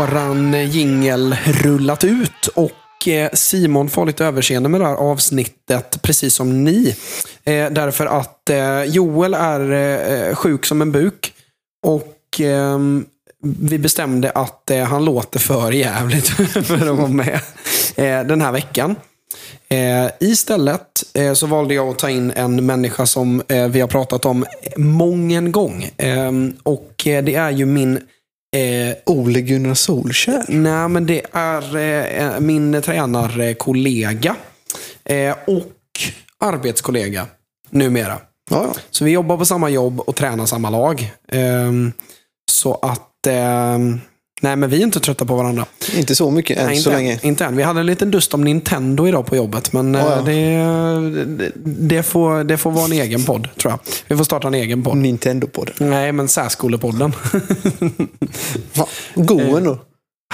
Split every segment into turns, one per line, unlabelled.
våran jingel rullat ut och eh, Simon får lite överseende med det här avsnittet, precis som ni. Eh, därför att eh, Joel är eh, sjuk som en buk. Och ehm, vi bestämde att eh, han låter för jävligt för att vara med eh, den här veckan. Eh, istället eh, så valde jag att ta in en människa som eh, vi har pratat om mången gång. Eh, och eh, det är ju min eh,
Ole Gunnar Solskär.
Nej, men det är eh, min tränarkollega eh, och arbetskollega numera.
Ja, ja.
Så vi jobbar på samma jobb och tränar samma lag. Ehm, så att, ehm, nej men vi är inte trötta på varandra.
Inte så mycket än
nej,
så
inte,
länge.
Än, inte än. Vi hade en liten dust om Nintendo idag på jobbet. Men eh,
Ja, ja.
Det, det, får, det får vara en egen podd, tror jag. Vi får starta en egen podd.
Nintendo-podden.
Nej, men särskolepodden.
God
Eh,
ändå.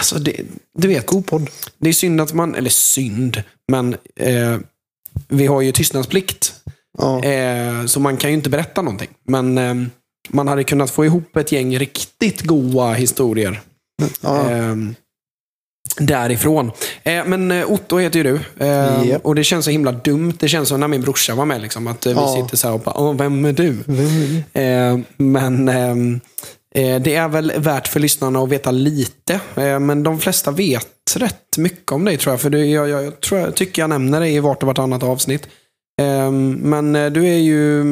alltså, det, du vet,
God podd.
det är synd att man, eller synd, men eh, vi har ju tystnadsplikt.
Ja.
Eh, så man kan ju inte berätta någonting. Men eh, man hade kunnat få ihop ett gäng riktigt goa historier
Ja.
eh, därifrån. Eh, men eh, Otto heter ju du. Eh,
Japp.
Och det känns så himla dumt. Det känns som när min brorsa var med. Liksom, att eh, vi
Ja.
sitter så här och bara, Åh, vem är du? Eh, men ehm, eh, det är väl värt för lyssnarna att veta lite. Men de flesta vet rätt mycket om dig tror jag. För du, jag, jag, jag, tror, jag tycker jag nämner dig i vart och vartannat avsnitt. Men du är ju...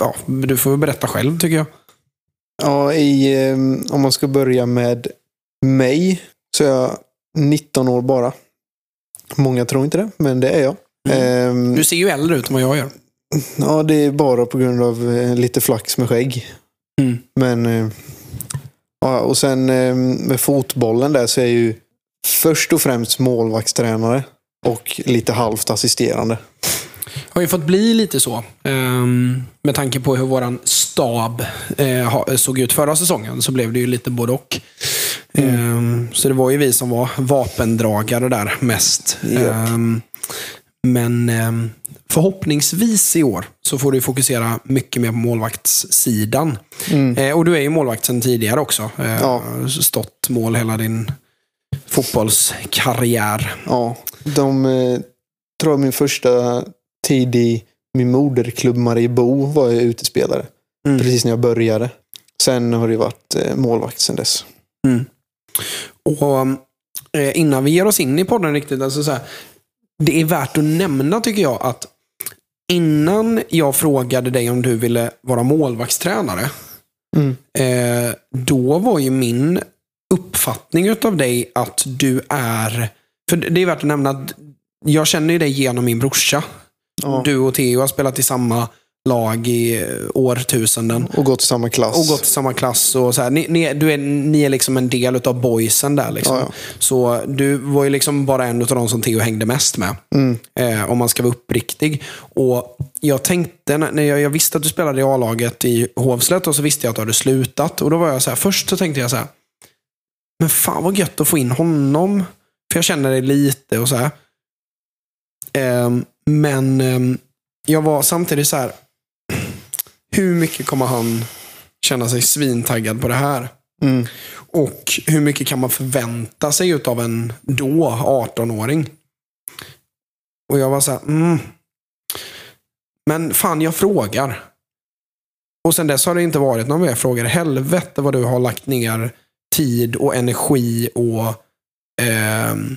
Ja, du får berätta själv tycker jag.
Ja, i, eh, om man ska börja med mig så är jag 19 år bara. Många tror inte det, men det är jag. Ehm,
Du ser ju äldre ut än vad jag gör.
Ja, det är bara på grund av eh, lite flax med skägg.
Mm.
Men, eh, ja, och sen eh, med fotbollen där så är jag ju först och främst målvaktstränare och lite halvt assisterande.
Har ju fått bli lite så. ehm, med tanke på hur våran stab eh, såg ut förra säsongen så blev det ju lite både och. Ehm, så det var ju vi som var vapendragare där mest.
Japp.
Ehm, men förhoppningsvis i år så får du fokusera mycket mer på målvaktssidan. Eh, och du är ju målvakt sedan tidigare också. Eh,
Ja.
Stått mål hela din fotbollskarriär.
Ja, de tror jag min första tid i min moderklubb Mariebo var jag utespelare.
Mm.
Precis när jag började. Sen har det varit eh, målvakt sen dess.
Och eh, Innan vi ger oss in i podden riktigt, alltså så här, det är värt att nämna tycker jag att innan jag frågade dig om du ville vara målvaktstränare,
Mm.
eh, då var ju min uppfattning utav dig att du är, för det är värt att nämna att jag känner ju dig genom min brorsa.
Ja.
Du och Theo har spelat i samma lag i eh, årtusenden.
Och gått i samma klass.
Och gått i samma klass. Och så här. Ni, ni, du är, ni är liksom en del av boysen där. Liksom.
Ja, ja.
Så du var ju liksom bara en av de som Theo hängde mest med.
Mm.
Eh, om man ska vara uppriktig. Och jag tänkte, när jag, jag visste att du spelade i A-laget i Hovslätt och så visste jag att du hade slutat. Och då var jag så här, först så tänkte jag så här, men fan vad gött att få in honom. För jag känner dig lite och så här. Ehm, men ehm, jag var samtidigt så här, hur mycket kommer han känna sig svintaggad på det här?
Mm.
Och hur mycket kan man förvänta sig av en då 18-åring? Och jag var så här, mm. Men fan, jag frågar. Och sen dess har det inte varit någon mer frågor. Helvete vad du har lagt ner tid och energi och ehm,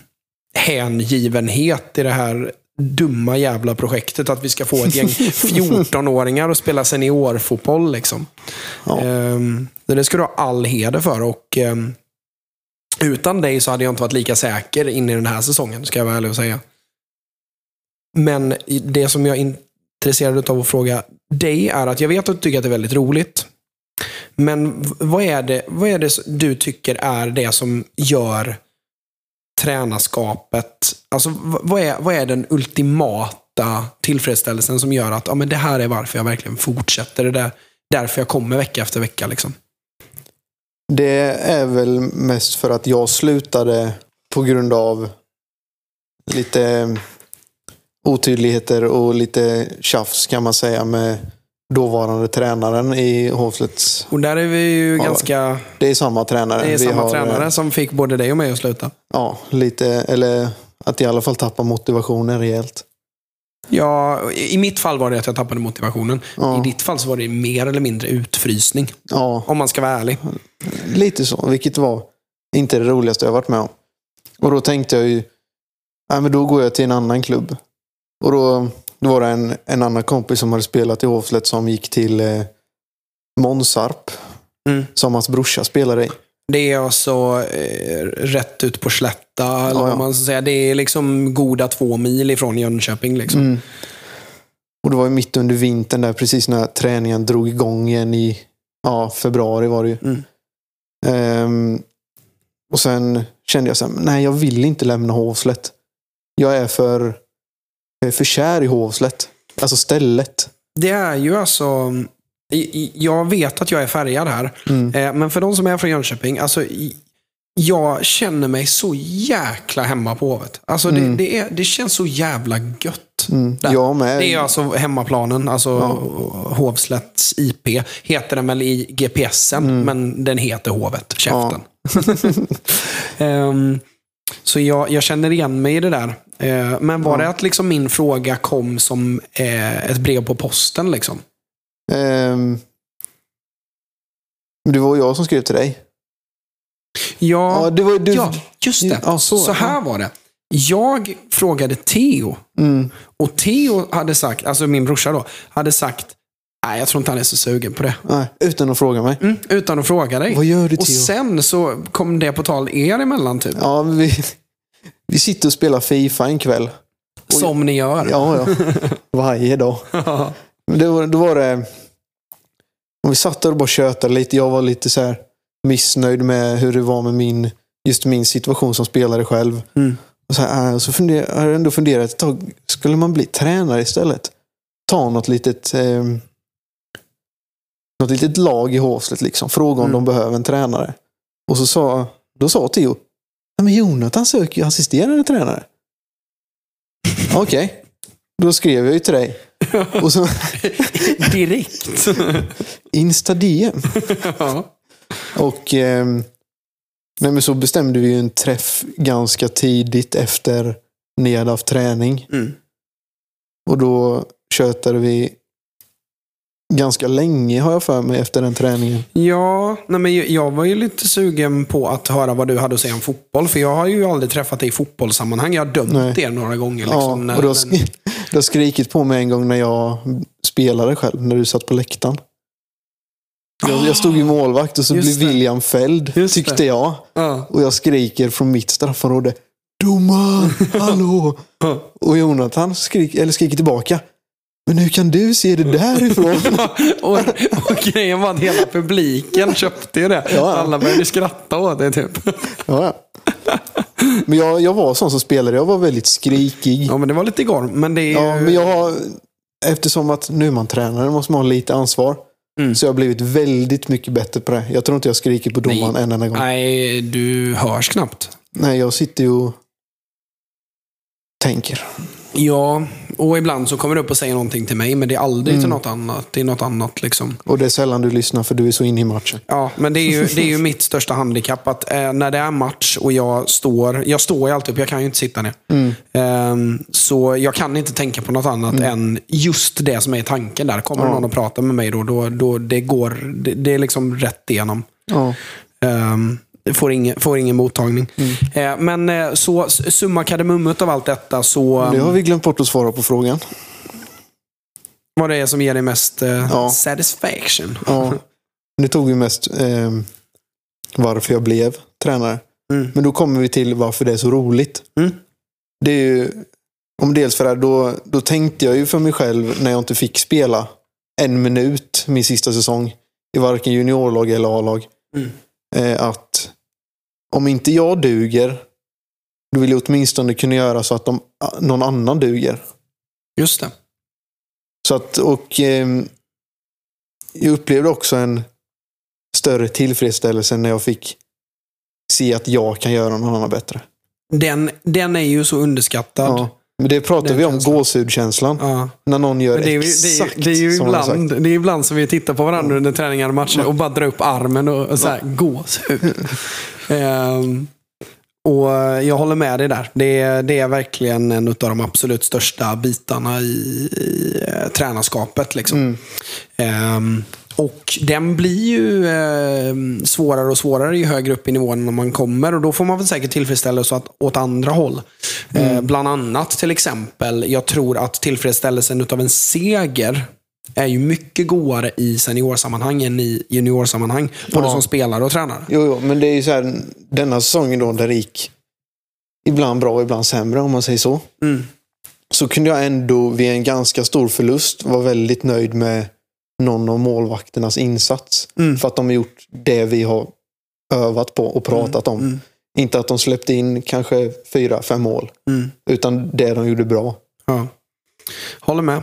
hängivenhet i det här dumma jävla projektet. Att vi ska få ett gäng 14-åringar att spela seniorfotboll. Liksom.
Ja.
Ehm, det ska du ha all heder för. Och, ehm, utan dig så hade jag inte varit lika säker in i den här säsongen, ska jag vara ärlig och säga. Men det som jag är intresserad av att fråga dig är att jag vet att du tycker att det är väldigt roligt. Men vad är det, vad är det du tycker är det som gör tränarskapet, alltså vad är, vad är den ultimata tillfredsställelsen som gör att ja, men det här är varför jag verkligen fortsätter. Det är därför jag kommer vecka efter vecka. Liksom.
Det är väl mest för att jag slutade på grund av lite otydligheter och lite tjafs kan man säga med dåvarande tränaren i Hovslets.
Och där är vi ju
Ja.
ganska...
Det är samma tränare.
Det är samma
har,
tränare
eh,
som fick både dig och mig att sluta.
Ja, lite, eller att i alla fall tappa motivationen rejält.
Ja, I mitt fall var det att jag tappade motivationen.
Ja.
I ditt fall så var det mer eller mindre utfrysning.
Ja,
Om man ska vara ärlig.
lite så. Vilket var inte det roligaste jag varit med om. Och då tänkte jag ju, nej men då går jag till en annan klubb. Och då, då var det en, en annan kompis som hade spelat i Hovslätt som gick till eh, Månsarp.
Mm.
Som hans brorsa spelade i.
Det är alltså eh, rätt ut på slätta. Eller
Ja,
vad man ska säga. Det är liksom goda två mil ifrån Jönköping. Liksom.
Mm. Och det var ju mitt under vintern där, precis när träningen drog igång igen i ja, februari var det ju.
Mm.
Ehm, och sen kände jag så här, nej jag vill inte lämna Hovslätt. Jag är för, för kär i Hovslätt. Alltså stället.
Det är ju alltså... Jag vet att jag är färgad här.
Mm.
Eh, Men för de som är från Jönköping, alltså, jag känner mig så jäkla hemma på Hovet. Alltså, det,
Mm.
det, är, det känns så jävla gött.
Mm. Jag med.
Det är alltså hemmaplanen, alltså Hovslätts IP. Heter den väl i GPSen,
Mm.
men den heter Hovet. Käften. Ehm, så jag, jag känner igen mig i det där. Eh, men var det att liksom min fråga kom som eh, ett brev på posten? Liksom?
Ehm, det var jag som skrev till dig.
Ja,
Ja, det var du.
ja just det.
Ja, så,
så, här var det. Jag frågade Theo
Mm.
och Theo hade sagt, alltså min brorsa då, hade sagt Nej, jag tror inte han är så sugen på det.
Nej, utan att fråga mig.
Mm, utan att fråga dig.
Vad gör du
Och
Theo?
sen så kom det på tal er emellan typ.
Ja, vi, vi sitter och spelar Fifa en kväll.
Som ni gör.
Ja, ja. Varje dag. Var, då var det... Och vi satt där och bara tjötade lite. Jag var lite så här missnöjd med hur det var med min, just min situation som spelare själv.
Mm.
Och så här, äh, så funder, har jag ändå funderat ett tag. Skulle man bli tränare istället? Ta något litet, eh, något litet lag i Hovslätt liksom. Fråga om
Mm.
de behöver en tränare. Och så sa, då sa Theo, "Ja, men Jonathan söker ju assisterande tränare. Okej, då skrev jag ju till dig. Och så
Direkt.
Insta DM.
ja.
Och ehm, nej, men så bestämde vi ju en träff ganska tidigt efter ni hade haft träning.
Mm.
Och då tjötade vi ganska länge har jag för mig efter den träningen.
Ja, nej men jag- var ju lite sugen på att höra vad du hade att säga om fotboll. För jag har ju aldrig träffat dig i fotbollssammanhang. Jag har dömt
Nej.
er några gånger. Liksom,
ja, och du har,
när-
sk- du har skrikit på mig en gång när jag spelade själv, när du satt på läktaren. Jag, jag stod i målvakt och så
Just
blev
det.
William fälld,
Just
tyckte
det.
jag.
Ja.
Och jag skriker från mitt straffområde. Domaren, hallå! Och Jonathan skrik, eller skriker tillbaka. Men hur kan du se det därifrån?
och, och grejen var att hela publiken köpte ju det.
Ja.
Alla började skratta åt det typ.
ja. Men jag, jag var sån som spelare. Jag var väldigt skrikig.
Ja, men det var lite igår. Men det är ju...
Ja, men jag har, eftersom att nu är man tränare måste man ha lite ansvar.
Mm.
Så jag har blivit väldigt mycket bättre på det. Jag tror inte jag skriker på domaren en enda gång. Nej.
Nej, du hörs knappt.
jag sitter ju och tänker.
Ja, och ibland så kommer du upp och säger någonting till mig, men det är aldrig till något annat. Det är något annat liksom.
Och det är sällan du lyssnar för du är så inne i matchen.
Ja, men det är ju, det är ju mitt största handikapp. Att eh, när det är match och jag står, jag står ju alltid upp, jag kan ju inte sitta ner. Ehm, så jag kan inte tänka på något annat än just det som är tanken där. Kommer
Ja.
någon och pratar med mig då, då, då det går, det, det är liksom rätt igenom.
Ja.
Um, får, ingen, får ingen mottagning. Eh, men eh, så summa kardemummet av allt detta så
har
um,
vi glömt bort att svara på frågan.
vad det är som ger dig mest eh,
Ja.
satisfaction.
Ja. Nu tog vi mest eh, varför jag blev tränare.
Mm.
Men då kommer vi till varför det är så roligt.
Mm.
Det är ju, om dels för det här, då, då tänkte jag ju för mig själv när jag inte fick spela en minut min sista säsong i varken juniorlag eller A-lag.
Mm.
Eh, att om inte jag duger, då vill jag åtminstone kunna göra så att de, någon annan duger.
Just det.
Så att, och ehm, jag upplevde också en större tillfredsställelse när jag fick se att jag kan göra någon annan bättre.
Den, den är ju så underskattad.
Ja. Men det pratar
Den
vi om,
känslan.
gåshudkänslan.
Ja.
När någon gör
det är, ju, det, är,
exakt
det, är ju
som man har sagt.
ibland, det är ibland som vi tittar på varandra under träningar och matcher och bara drar upp armen och, och så här, gåshud. Ehm, och jag håller med dig där. Det är, det är verkligen en av de absolut största bitarna i, i eh, tränarskapet. Liksom.
Mm.
Ehm, och den blir ju eh, svårare och svårare ju högre upp i nivån man kommer. Och då får man väl säkert tillfredsställelse åt, åt andra håll. Eh, bland annat till exempel, jag tror att tillfredsställelsen av en seger är ju mycket godare i seniorsammanhang än i juniorsammanhang. Både
Ja.
som spelare och tränare.
Jo, jo, men det är ju så här, denna säsongen då där det gick ibland bra och ibland sämre om man säger så.
Mm.
Så kunde jag ändå vid en ganska stor förlust vara väldigt nöjd med någon av målvakternas insats.
Mm.
För att de har gjort det vi har övat på och pratat om.
Mm.
Inte att de släppte in kanske fyra, fem mål.
Mm.
Utan det de gjorde bra.
Ja. Håller med.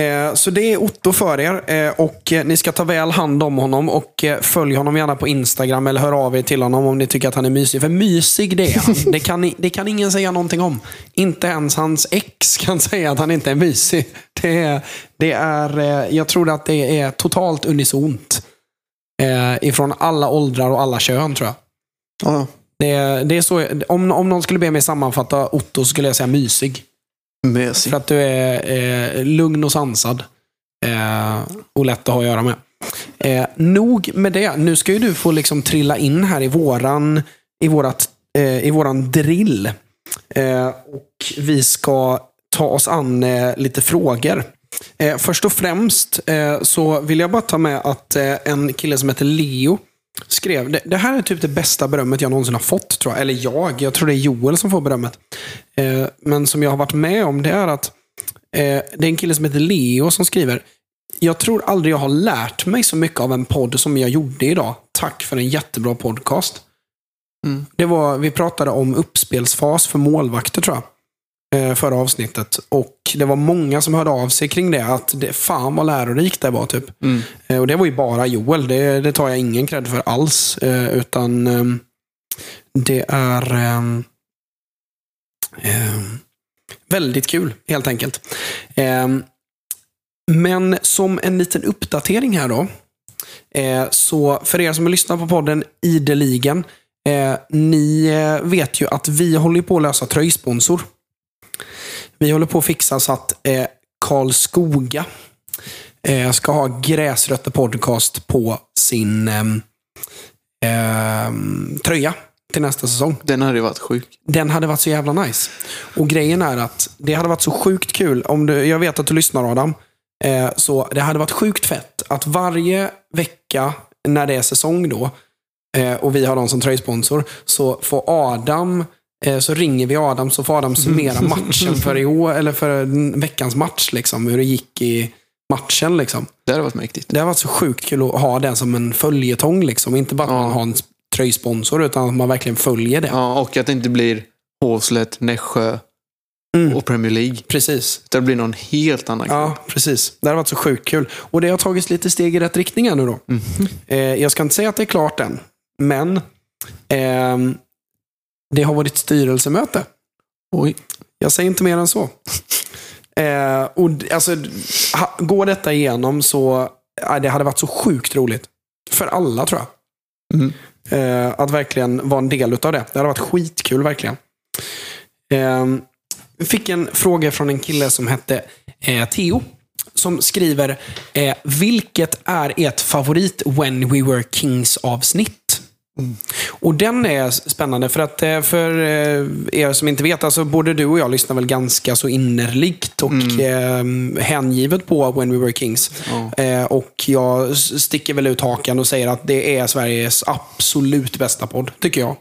Eh, så det är Otto för er eh, och eh, ni ska ta väl hand om honom och följ honom gärna på Instagram eller hör av er till honom om ni tycker att han är mysig. För mysig det är han. Det kan, det kan ingen säga någonting om. Inte ens hans ex kan säga att han inte är mysig. Det är, det är, jag tror att det är totalt unisont. Ifrån alla åldrar och alla kön tror jag.
Ja,
Det, det är så, om, om någon skulle be mig sammanfatta Otto skulle jag säga mysig.
Messi.
För att du är eh, lugn och sansad. Eh, och lätt att ha att göra med. Eh, nog med det. Nu ska ju du få liksom trilla in här i våran, i vårat, eh, i våran drill. Eh, och vi ska ta oss an eh, lite frågor. Eh, först och främst eh, så vill jag bara ta med att eh, en kille som heter Leo skrev, det, det här är typ det bästa berömmet jag någonsin har fått, tror jag. Eller jag, jag tror det är Joel som får berömmet. Eh, men som jag har varit med om, det är att eh, det är en kille som heter Leo som skriver, jag tror aldrig jag har lärt mig så mycket av en podd som jag gjorde idag. Tack för en jättebra podcast.
Mm.
Det var, vi pratade om uppspelsfas för målvakter tror jag. Eh, Förra avsnittet. Och det var många som hörde av sig kring det. Att det, fan vad lärorikt det var. typ.
Mm.
Eh, Och det var ju bara Joel. Det, det tar jag ingen cred för alls. Eh, Utan ehm, det är ehm, ehm, väldigt kul helt enkelt. Men som en liten uppdatering här då. Så för er som har lyssnat på podden ideligen. Ni vet ju att vi håller på att lösa tröjsponsor. Vi håller på att fixa så att eh, Karlskoga eh, ska ha Gräsrötter Podcast på sin ehm, tröja till nästa säsong.
Den hade varit sjuk.
Den hade varit så jävla nice. Och grejen är att det hade varit så sjukt kul. Om du, jag vet att du lyssnar Adam. Eh, så det hade varit sjukt fett att varje vecka när det är säsong då eh, och vi har dem som tröjsponsor så får Adam eh, så ringer vi Adam så får Adam summera matchen för i år, eller för veckans match. Liksom, hur det gick i matchen. Liksom.
Det hade varit mäktigt.
Det har varit så sjukt kul att ha den som en följetong. Liksom. Inte bara att
Ja.
man har en tröjsponsor, utan att man verkligen följer det.
Ja, och att det inte blir Håslet, Nässjö
Mm.
och Premier League.
Precis.
Det blir någon helt annan
Ja,
klubb.
precis. Det har varit så sjukt kul. Och det har tagits lite steg i rätt riktning nu då.
Mhm.
Eh, jag ska inte säga att det är klart än, men ehm, det har varit styrelsemöte.
Oj.
Jag säger inte mer än så. Eh, och alltså, ha, går detta igenom så ja, det hade varit så sjukt roligt. För alla tror jag.
Mm.
Eh, att verkligen vara en del av det. Det hade varit skitkul verkligen. Eh, vi fick en fråga från en kille som hette eh, Theo. Som skriver, eh, vilket är ert favorit When We Were Kings avsnitt? Och den är spännande för att eh, för eh, er som inte vet, alltså både du och jag lyssnar väl ganska så innerligt och eh, hängivet på When We Were Kings. Eh, och jag sticker väl ut hakan och säger att det är Sveriges absolut bästa podd, tycker jag.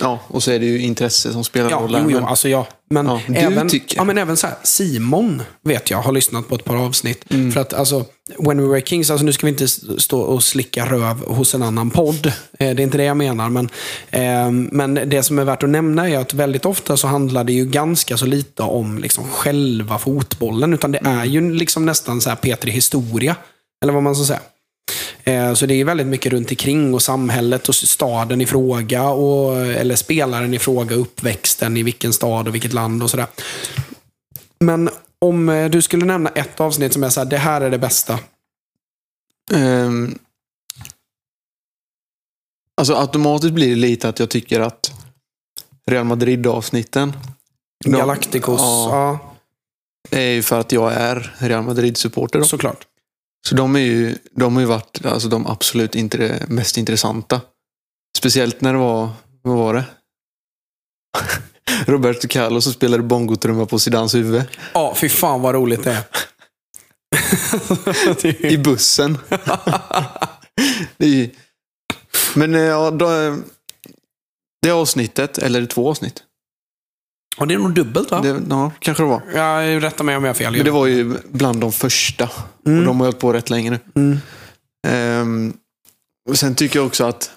Ja, och så är det ju intresse som spelar
Ja,
roll.
jo, jo, alltså ja. Men,
Ja,
även,
tycker.
ja, men även så här, Simon vet jag har lyssnat på ett par avsnitt.
Mm.
För att alltså, When We Were Kings, alltså nu ska vi inte stå och slicka röv hos en annan podd. Eh, det är inte det jag menar. Men, ehm, men det som är värt att nämna är att väldigt ofta så handlar det ju ganska så lite om liksom själva fotbollen. Utan det är ju liksom nästan så här Petri Historia. Eller vad man ska säga. Eh, så det är väldigt mycket runt omkring och samhället och staden i fråga. Och, eller spelaren i fråga, uppväxten i vilken stad och vilket land och sådär. Men om eh, du skulle nämna ett avsnitt som är så här, det här är det bästa.
Ehm, alltså automatiskt blir det lite att jag tycker att Real Madrid-avsnitten de-
Galacticos.
Ja,
Ja,
är ju för att jag är Real Madrid-supporter.
såklart.
Så de, är ju, de har ju varit alltså, de absolut inte mest intressanta. Speciellt när det var, vad var det? Roberto Carlos som spelade bongotrumma på Zidans huvud.
Ja, fy fan vad roligt det är.
I bussen. är. Men eh, ja, då, det avsnittet, eller två avsnitt.
Och det är nog dubbelt va?
Det, ja, kanske det var.
Jag rättar mig om jag har fel.
Men det var ju bland de första.
Mm.
Och de har hållit på rätt länge nu.
Mm.
Ehm, och sen tycker jag också att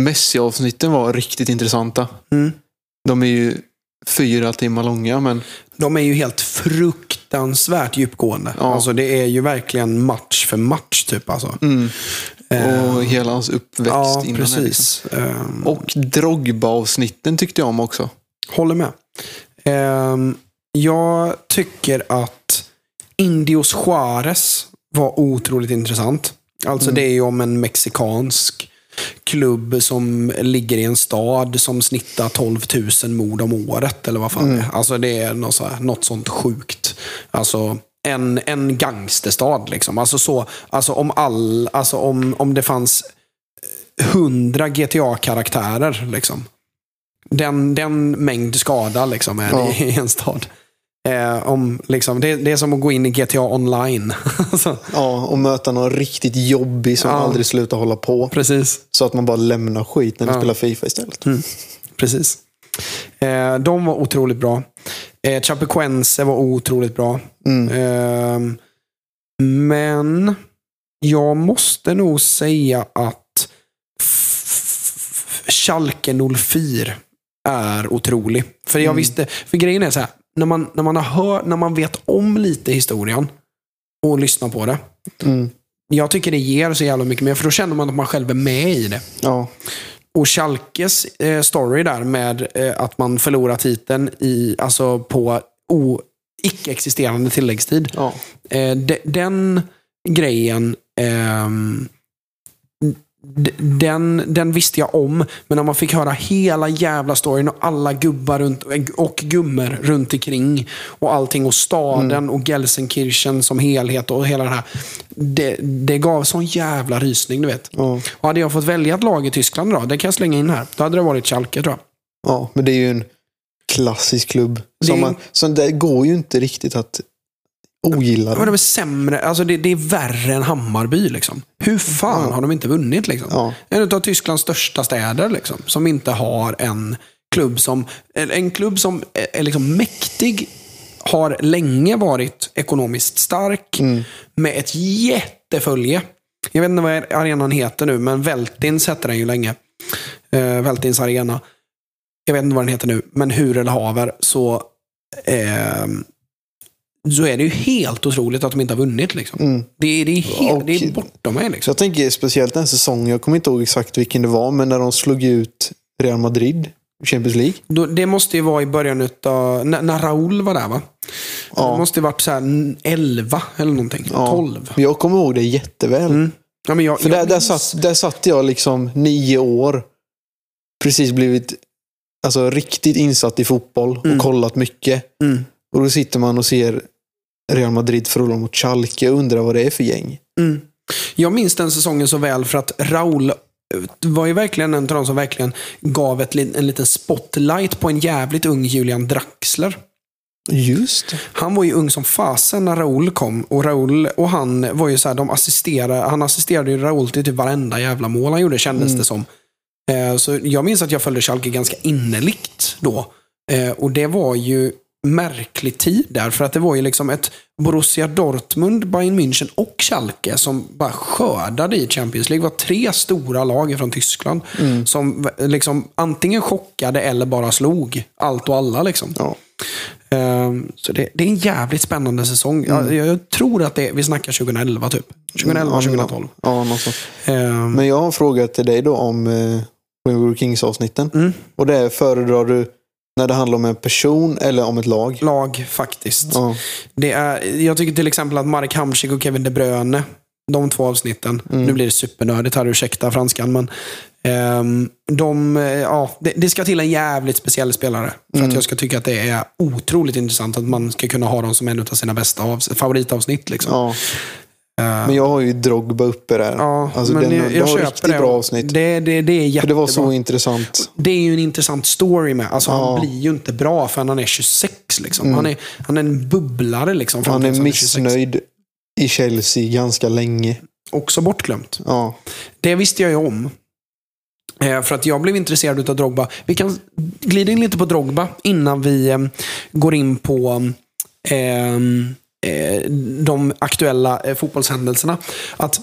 Messi-avsnitten var riktigt intressanta.
Mm.
De är ju fyra timmar långa, men
De är ju helt fruktansvärt djupgående.
Ja.
Alltså, det är ju verkligen match för match. typ alltså.
mm.
Eh,
och hela hans uppväxt
Ja,
innan det, liksom.
precis. Ehm,
Och Drogba-avsnitten tyckte jag om också.
Håller med. Ehm, jag tycker att Indios Juarez var otroligt intressant. Alltså det är ju om en mexikansk klubb som ligger i en stad som snittar 12 000 mord om året. Eller vad fan det är. Alltså det är något, så här, något sånt sjukt. Alltså en, en gangsterstad. Liksom. Alltså, så, alltså, om, all, alltså om, om det fanns 100 GTA-karaktärer. Liksom den, den mängd skada liksom är
Ja.
i en stad. Eh, om, liksom, det, det är som att gå in i GTA online. Alltså,
Ja, och möta någon riktigt jobbig som
Ja.
aldrig slutar hålla på.
precis.
Så att man bara lämnar skit när vi
Ja.
spelar Fifa istället.
precis. Eh, de var otroligt bra. Eh, Chapecoense var otroligt bra.
Mm.
Eh, men jag måste nog säga att Schalke 04 är otrolig. För jag
Mm.
visste, för grejen är så här, när man, när, man har hör, när man vet om lite historien och lyssnar på det.
Mm.
Jag tycker det ger så jävla mycket mer, för då känner man att man själv är med i det.
Ja.
Och Schalkes eh, story där med eh, att man förlorar titeln i, alltså på o, icke-existerande tilläggstid.
Ja.
Eh, de, den grejen, ehm, den, den visste jag om. Men när man fick höra hela jävla storyn och alla gubbar runt, och gummor runt omkring och allting och staden och Gelsenkirchen som helhet och hela det här. Det, det gav sån jävla rysning, du vet.
Ja.
Och hade jag fått välja ett lag i Tyskland idag, det kan jag slänga in här. Då hade det varit Schalke tror jag.
ja, men det är ju en klassisk klubb. Som
är-
man, så det går ju inte riktigt att ogilla
Men de är sämre, alltså det, det är värre än Hammarby. Liksom. Hur fan
Ja.
har de inte vunnit? Liksom?
Ja.
En av Tysklands största städer liksom, som inte har en klubb som, en klubb som är liksom mäktig, har länge varit ekonomiskt stark,
Mm.
med ett jättefölje. Jag vet inte vad arenan heter nu, men Veltins hette den ju länge. Uh, Veltins arena. Jag vet inte vad den heter nu, men hur eller haver så, ehm, så är det ju helt otroligt att de inte har vunnit. Liksom.
Mm.
Det, är- det, är helt,
Och-
det är bortom mig. Liksom.
jag tänker speciellt den säsongen, jag kommer inte ihåg exakt vilken det var, men när de slog ut Real Madrid i Champions League.
Då, det måste ju vara i början av när, när Raúl var där va?
Ja.
Det måste ju varit så här 11 eller någonting.
Ja.
12.
Jag kommer ihåg det jätteväl.
Mm. Ja, men jag,
För
jag
där, där,
minns-
satt, där satt jag liksom nio år. Precis blivit alltså, riktigt insatt i fotboll och
Mm.
kollat mycket.
Mm.
Och då sitter man och ser Real Madrid förlora mot Schalke och undrar vad det är för gäng.
Mm. Jag minns den säsongen så väl för att Raul var ju verkligen en av de som verkligen gav ett, en liten spotlight på en jävligt ung Julian Draxler.
Just.
Han var ju ung som fasen när Raul kom. Och Raul och han var ju så här, de assisterade, han assisterade ju Raul till typ varenda jävla mål han gjorde kändes det som. Eh, Så jag minns att jag följde Schalke ganska innerligt då. Eh, Och det var ju märklig tid där. För att det var ju liksom ett Borussia Dortmund, Bayern München och Schalke som bara skördade i Champions League. Det var tre stora lag från Tyskland som liksom antingen chockade eller bara slog allt och alla. Liksom.
Ja.
Ehm, så det, det är en jävligt spännande säsong. Jag, jag tror att det, vi snackar 2011 typ. 2011,
Ja,
2012.
Ja, något sånt.
Ehm,
Men jag har en fråga till dig då om eh, Rainbow Kings avsnitten.
Mm.
Och det är, föredrar du när det handlar om en person eller om ett lag?
lag faktiskt.
Ja.
Det är, jag tycker till exempel att Marek Hamsik och Kevin De Bruyne, de två avsnitten,
Mm.
nu blir det supernördigt här, ursäkta franskan, men ehm, de, eh, ja, det, det ska till en jävligt speciell spelare för
Mm.
att jag ska tycka att det är otroligt intressant att man ska kunna ha dem som en av sina bästa av, favoritavsnitt. Liksom.
ja.
Eh,
Men jag har ju Drogba uppe där.
ja,
alltså,
men
den,
jag,
det
jag köper
riktigt
det.
bra avsnitt.
Det, det, det är
För
jättebra.
det var så intressant.
det är ju en intressant story med. Alltså,
Ja.
Han blir ju inte bra förrän han är 26. Liksom. Han, är, han är en bubblare. Liksom,
Han är
26.
missnöjd i Chelsea ganska länge.
Också bortglömt.
Ja.
Det visste jag ju om. Eh, För att jag blev intresserad av Drogba. Vi kan glida in lite på Drogba innan vi eh, går in på eh, de aktuella eh, fotbollshändelserna. Att,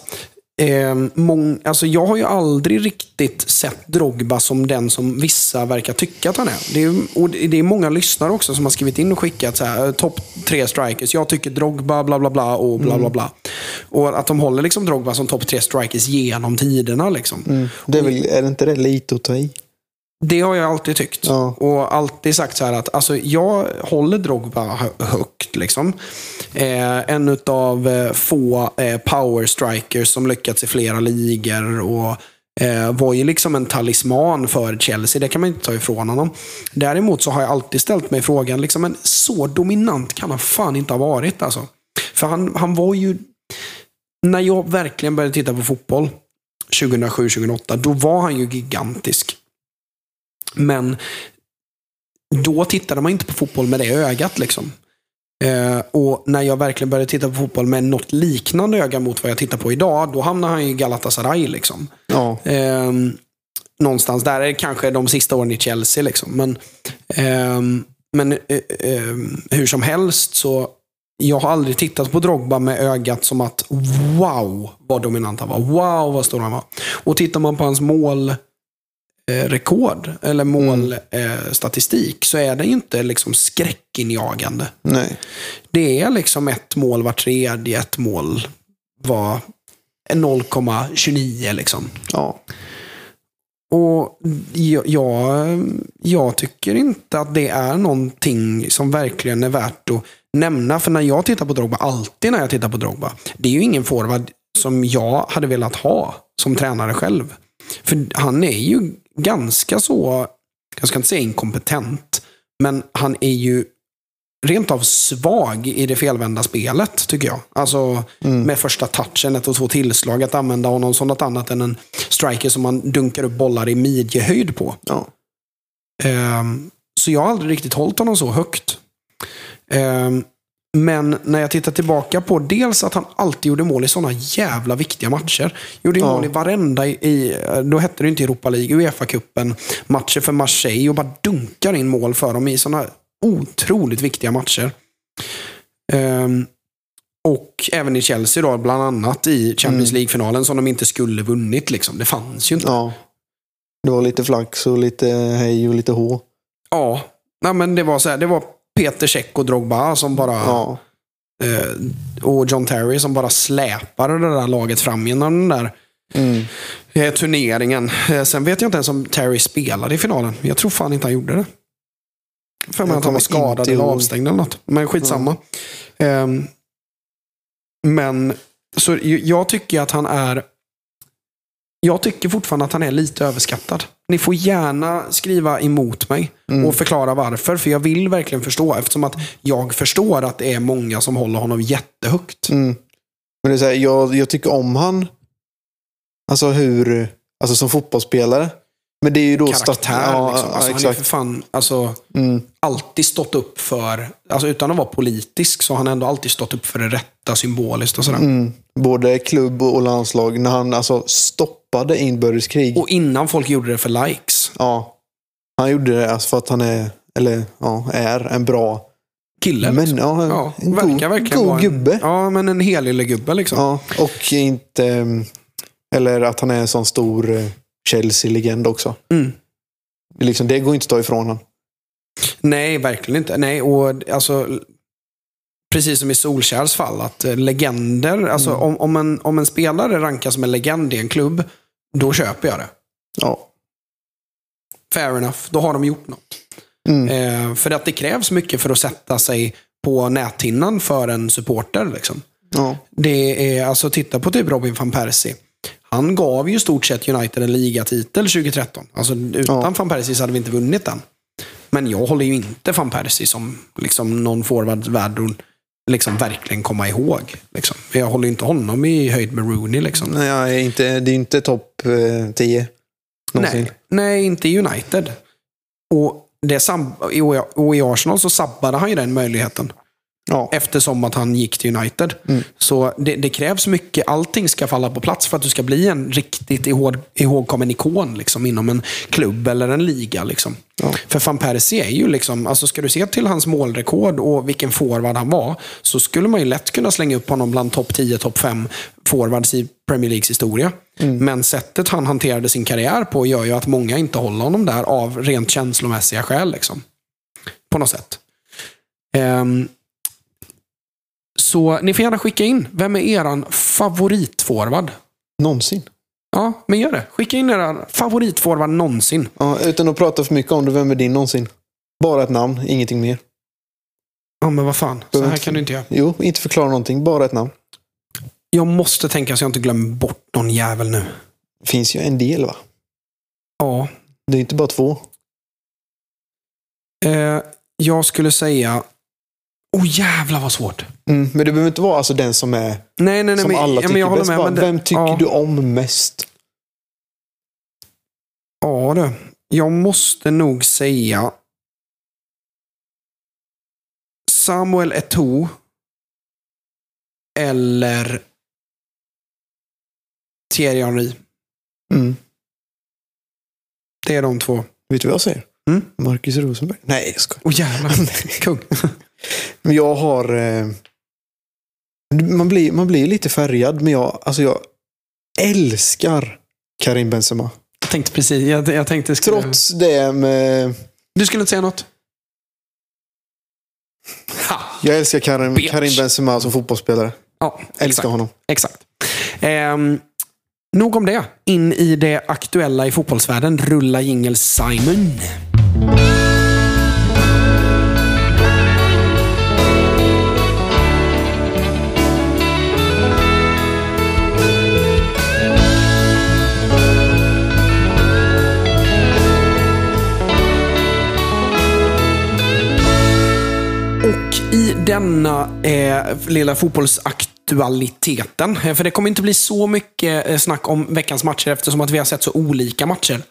eh, mång, alltså jag har ju aldrig riktigt sett Drogba som den som vissa verkar tycka att han är. Det är, och det är många lyssnare också som har skrivit in och skickat så här, topp tre strikers. Jag tycker Drogba, bla bla bla och bla bla bla. Och att de håller liksom Drogba som topp tre strikers genom tiderna. Liksom.
Mm. Det är, väl, är det inte det lite att ta i?
Det har jag alltid tyckt.
Ja.
Och alltid sagt så här att alltså, jag håller Drogba hö- högt. Liksom. Eh, en av eh, få eh, power strikers som lyckats i flera ligor. Och eh, var ju liksom en talisman för Chelsea. Det kan man inte ta ifrån honom. Däremot så har jag alltid ställt mig frågan, liksom, men så dominant kan han fan inte ha varit. Alltså. För han, han var ju... När jag verkligen började titta på fotboll 2007-2008, då var han ju gigantisk. Men då tittade man inte på fotboll med det ögat. Liksom. Eh, och när jag verkligen började titta på fotboll med något liknande öga mot vad jag tittar på idag, då hamnar han i Galatasaray. Liksom.
Ja.
Eh, någonstans där är kanske de sista åren i Chelsea. Liksom. Men, ehm, men eh, eh, hur som helst så jag har aldrig tittat på Drogba med ögat som att wow vad dominant han var. Wow vad stor han var. Och tittar man på hans mål rekord eller målstatistik eh, statistik, så är den ju inte liksom skräckinjagande.
Nej.
Det är liksom ett mål var tredje, ett mål var 0,29 liksom.
Ja.
Och jag, jag tycker inte att det är någonting som verkligen är värt att nämna. För när jag tittar på Drogba, alltid när jag tittar på Drogba, det är ju ingen forward som jag hade velat ha som tränare själv. För han är ju ganska så, jag ska inte säga inkompetent, men han är ju rent av svag i det felvända spelet, tycker jag. Alltså med första touchen, ett och två tillslag, att använda honom som något annat än en striker som man dunkar upp bollar i midjehöjd på.
Ja.
Ehm, så jag har aldrig riktigt hållit honom så högt. Ehm, men när jag tittar tillbaka på dels att han alltid gjorde mål i sådana jävla viktiga matcher. Gjorde
Ja.
mål i varenda, i, då hette det inte Europa League, Uefa-cupen, matcher för Marseille och bara dunkar in mål för dem i sådana otroligt viktiga matcher. Ehm, och även i Chelsea då, bland annat i Champions
Mm.
League-finalen som de inte skulle vunnit. Liksom. Det fanns ju inte.
ja. Det var lite flax och lite hej och lite hå.
Ja, Nej, men det var så här, det var Peter Cech och Drogba som bara,
Ja.
eh, och John Terry som bara släpade det där laget fram genom den där
Mm.
eh, turneringen. Eh, sen vet jag inte ens om Terry spelade i finalen. Jag tror fan inte han gjorde det. För mig att han var skadad eller avstängd eller något. Men skitsamma. Ehm, men så jag tycker att han är jag tycker fortfarande att han är lite överskattad. Ni får gärna skriva emot mig
Mm.
och förklara varför. För jag vill verkligen förstå. Eftersom att jag förstår att det är många som håller honom jättehögt.
Mm. Men det är så här, jag, jag tycker om han. Alltså hur, alltså som fotbollsspelare. Men det är ju då
Karaktär.
Ja,
liksom.
ja,
alltså, han är för fan alltså,
Mm.
alltid stått upp för, alltså utan att vara politisk, så har han ändå alltid stått upp för det rätta symboliskt och sådär.
Mm. Både klubb och landslag. När han alltså stoppade inbördeskrig.
Och innan folk gjorde det för likes.
Ja. Han gjorde det alltså för att han är, eller ja, är en bra
Kille.
men,
liksom.
ja,
ja,
en
verkar
god,
verkligen
god
vara en,
gubbe.
Ja, men en helig gubbe liksom.
Ja, och inte... mm, Eller att han är en sån stor eh, Chelsea-legend också.
Mm.
Det, liksom, det går inte att ta ifrån honom.
Nej, verkligen inte. Nej, och alltså, precis som i Solskjärs fall, att eh, legender, alltså
Mm.
om, om, en, om en spelare rankas som en legend i en klubb, då köper jag det.
Ja.
Fair enough, då har de gjort något.
Mm.
Eh, för att det krävs mycket för att sätta sig på näthinnan för en supporter. Liksom.
ja.
Det är, alltså titta på typ Robin van Persie. Han gav ju stort sett United en ligatitel 2013. Alltså utan
Ja.
van Persie så hade vi inte vunnit den. Men jag håller ju inte van Persie som liksom, någon forward värd att liksom, verkligen komma ihåg. Liksom. Jag håller ju inte honom i höjd med Rooney. Liksom.
Nej, inte, det är inte topp eh, 10. Någonsin.
Nej, nej, inte i United. Och, det och i Arsenal så sabbade han ju den möjligheten.
Ja.
Eftersom att han gick till United.
Mm.
Så det, det krävs mycket. Allting ska falla på plats för att du ska bli en riktigt ihåg, ihågkommen ikon liksom, inom en klubb eller en liga. Liksom.
Ja.
För van Persie är ju liksom, alltså ska du se till hans målrekord och vilken forward han var, så skulle man ju lätt kunna slänga upp honom bland topp 10, topp 5 forwards i Premier Leagues historia. Men sättet han hanterade sin karriär på gör ju att många inte håller honom där av rent känslomässiga skäl. Liksom. På något sätt. Ehm, så ni får gärna skicka in. Vem är eran favoritforward?
Någonsin.
Ja, men gör det. Skicka in eran favoritforward någonsin.
Ja, utan att prata för mycket om det, vem är din någonsin? Bara ett namn, ingenting mer.
Ja, men vad fan. Så här kan du inte göra.
Jo, inte förklara någonting, bara ett namn.
Jag måste tänka så jag inte glömmer bort någon jävel nu.
Finns ju en del va?
Ja.
Det är inte bara två.
Eh, jag skulle säga... Åh jävlar vad svårt.
Mm, men det behöver inte vara alltså den som är
Nej, nej, nej.
som
men,
alla
ja,
tycker
håller
bäst.
med.
Bara, vem tycker
ja,
du om mest?
Ja, du. Jag måste nog säga Samuel Eto'o eller Thierry Henry.
Mm.
Det är de två.
Vet du vad jag säger?
Mm.
Marcus Rosenberg. Nej, jag skojar.
Åh jävlar. Kung.
Men jag har... Eh, man, blir, man blir lite färgad, men jag, alltså jag älskar Karim Benzema.
Jag tänkte precis. Jag, jag tänkte skulle...
Trots det med...
Du skulle inte säga något? Ha.
Jag älskar Karim,
Bitch.
Karim Benzema som fotbollsspelare.
Ja,
Älskar
exakt.
honom.
exakt. Ehm, nog om det. In i det aktuella i fotbollsvärlden. Rulla jingel Simon. Denna eh, lilla fotbollsaktualiteten, eh, för det kommer inte bli så mycket eh, snack om veckans matcher eftersom att vi har sett så olika matcher.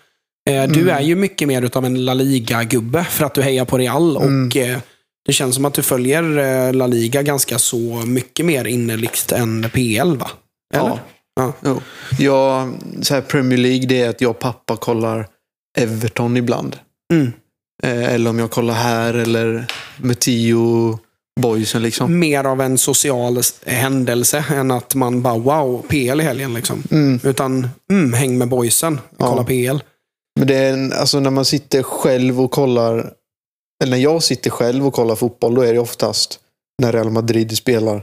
Eh, Du är ju mycket mer utav en La Liga-gubbe för att du hejar på Real och eh, det känns som att du följer La Liga ganska så mycket mer innerligt än PL, va? Eller?
Ja.
Ja.
Jag, så här Premier League, det är att jag och pappa kollar Everton ibland.
Mm.
Eller om jag kollar här eller med Tio boysen liksom.
Mer av en social händelse än att man bara wow, PL i helgen liksom.
Mm.
Utan mm, häng med boysen,
Ja.
kolla PL.
Men det är en, alltså när man sitter själv och kollar, eller när jag sitter själv och kollar fotboll, då är det oftast när Real Madrid spelar.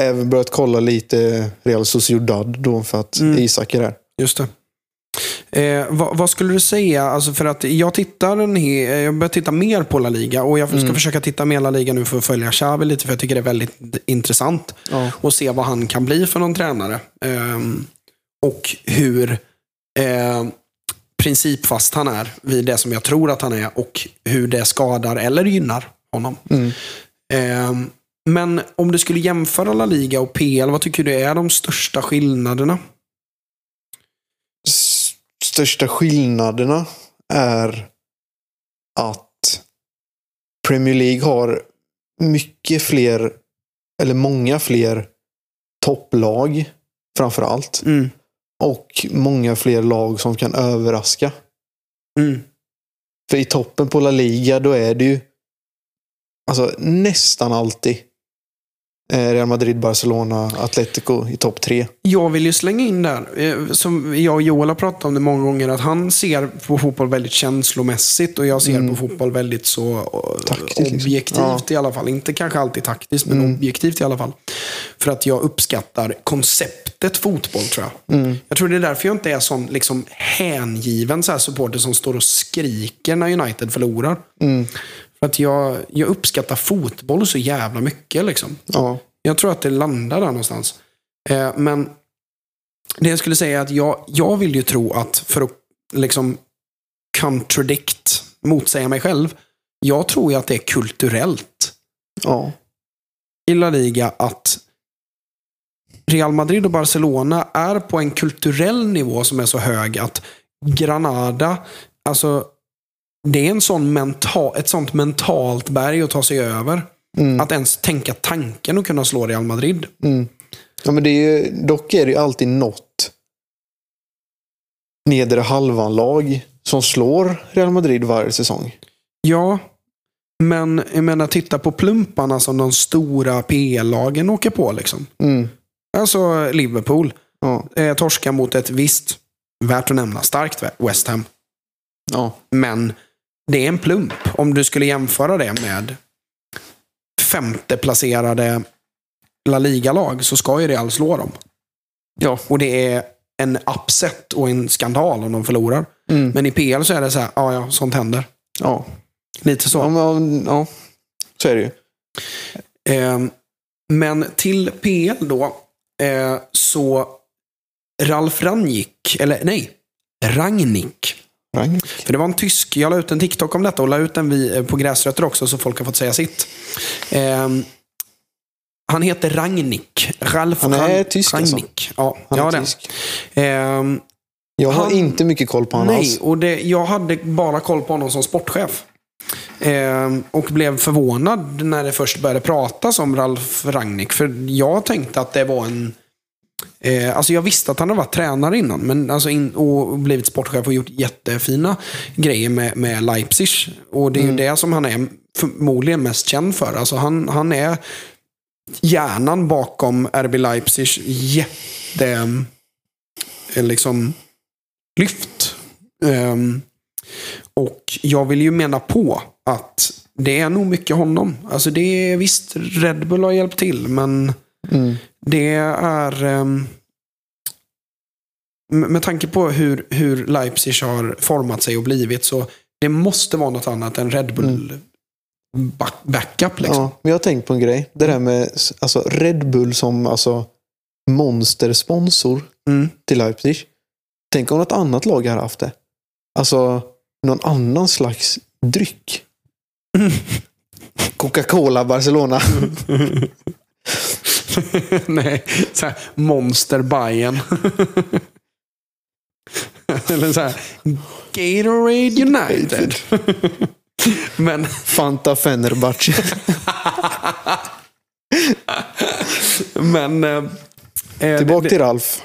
Även börjat kolla lite Real Sociedad då för att
Mm.
Isak är där.
Just det. Eh, vad, vad skulle du säga? Alltså för att jag tittar en he- eh, jag börjar titta mer på La Liga och jag ska
Mm.
försöka titta mer La Liga nu för att följa Xavi lite för jag tycker det är väldigt intressant.
Ja.
Och se vad han kan bli för någon tränare. Ehm, och hur eh, principfast han är vid det som jag tror att han är och hur det skadar eller gynnar honom.
Mm.
Ehm, men om du skulle jämföra La Liga och PL, vad tycker du är de största skillnaderna?
Största skillnaderna är att Premier League har mycket fler, eller många fler topplag framför allt.
Mm.
Och många fler lag som kan överraska.
Mm.
För i toppen på La Liga då är det ju alltså, nästan alltid Real Madrid, Barcelona, Atletico i topp tre.
Jag vill ju slänga in där, eh, som jag och Joel har pratat om det många gånger, att han ser på fotboll väldigt känslomässigt och jag ser på fotboll väldigt så eh,
Taktiskt, liksom.
objektivt
Ja.
i alla fall. Inte kanske alltid taktiskt, men objektivt i alla fall. För att jag uppskattar konceptet fotboll tror jag. Jag tror det är därför jag inte är sån liksom, hängiven så här supporter som står och skriker när United förlorar. För att jag, jag uppskattar fotboll så jävla mycket. Liksom.
Ja.
Jag tror att det landar där någonstans. Eh, men det jag skulle säga är att jag, jag vill ju tro att för att liksom contradict, motsäga mig själv. Jag tror ju att det är kulturellt
ja.
i La Liga att Real Madrid och Barcelona är på en kulturell nivå som är så hög att Granada, alltså det är en sån mental, ett sånt mentalt berg att ta sig över.
Mm.
Att ens tänka tanken att kunna slå Real Madrid.
Mm. ja men det är ju, dock är det ju alltid något nedre halvan-lag som slår Real Madrid varje säsong.
Ja, men jag menar titta på plumparna som de stora PL-lagen åker på. Liksom.
Mm.
Alltså Liverpool.
Ja.
Eh, torska mot ett visst, värt att nämna, starkt West Ham.
Ja.
Men det är en plump. Om du skulle jämföra det med femte placerade La Liga-lag så ska ju Real slå dem.
Ja.
Och det är en upset och en skandal om de förlorar.
Mm.
Men i PL så är det så här, ja ja, sånt händer.
Ja.
Lite så.
Ja, men, ja. Så är det ju.
Eh, men till PL då, eh, så Ralf Rangnick, eller nej, Rangnick. För det var en tysk, jag la ut en TikTok om detta och la ut den eh, på gräsrötter också så folk har fått säga sitt. Eh, han heter Rangnick. Ralf
Han är
Ran-
tysk alltså?
Rangnick. Ja,
Han
ja
är
det.
tysk.
Ehm,
Jag har
Han-
inte mycket koll på honom
Nej,
alls.
och det, jag hade bara koll på honom som sportchef. Ehm, och blev förvånad när det först började pratas om Ralf Rangnick. För jag tänkte att det var en... Eh, alltså jag visste att han hade varit tränare innan men alltså in, och blivit sportchef och gjort jättefina grejer med, med Leipzig. Och det är ju det som han är förmodligen mest känd för. Alltså han, han är hjärnan bakom RB Leipzigs jätte... eh, Liksom, lyft. Ehm, och jag vill ju mena på att det är nog mycket honom. Alltså det är visst, Red Bull har hjälpt till, men
Mm.
Det är... ehm, med tanke på hur, hur Leipzig har format sig och blivit så det måste vara något annat än Red Bull back, backup. Liksom.
Ja, men jag har tänkt på en grej. Det där med alltså, Red Bull som alltså, monstersponsor
Mm.
till Leipzig. Tänk om något annat lag har haft det. Alltså någon annan slags dryck. Coca-Cola Barcelona.
Nej, så här, Monster Bayern. Eller så här, Gatorade United. Men,
Fanta Fenerbahce.
men... eh, eh,
Tillbaka
det-
till Ralf.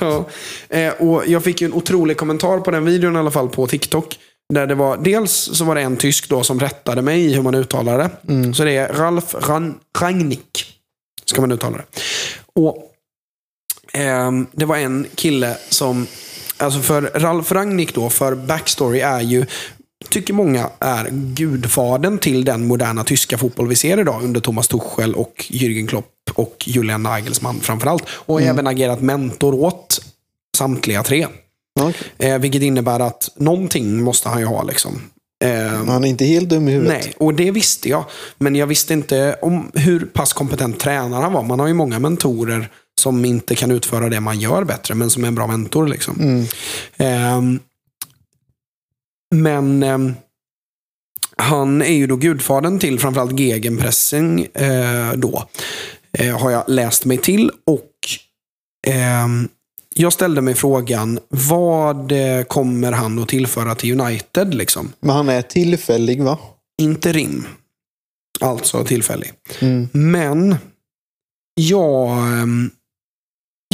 Ja, eh, och jag fick ju en otrolig kommentar på den videon i alla fall på TikTok. Där det var, dels så var det en tysk då som rättade mig i hur man uttalar det. Så det är Ralf Ran, Rangnick. Ska man uttala det. Och ehm, Det var en kille som, alltså för Ralf Rangnick då, för backstory är ju, tycker många är gudfadern till den moderna tyska fotboll vi ser idag under Thomas Tuchel och Jürgen Klopp och Julian Nagelsmann framförallt. Och även agerat mentor åt samtliga tre.
Okej.
Eh, vilket innebär att någonting måste han ju ha. Liksom. Eh,
Han är inte helt dum i huvudet.
nej, och det visste jag. Men jag visste inte om hur pass kompetent tränare han var. Man har ju många mentorer som inte kan utföra det man gör bättre, men som är en bra mentor. Liksom.
Mm.
Ehm, men ehm, han är ju då gudfadern till framförallt gegenpressing eh, då. Eh, har jag läst mig till. Och ehm, jag ställde mig frågan, vad eh, kommer han att tillföra till United? Liksom?
Men han är tillfällig va?
Interim. Alltså tillfällig.
Mm.
Men jag, ehm,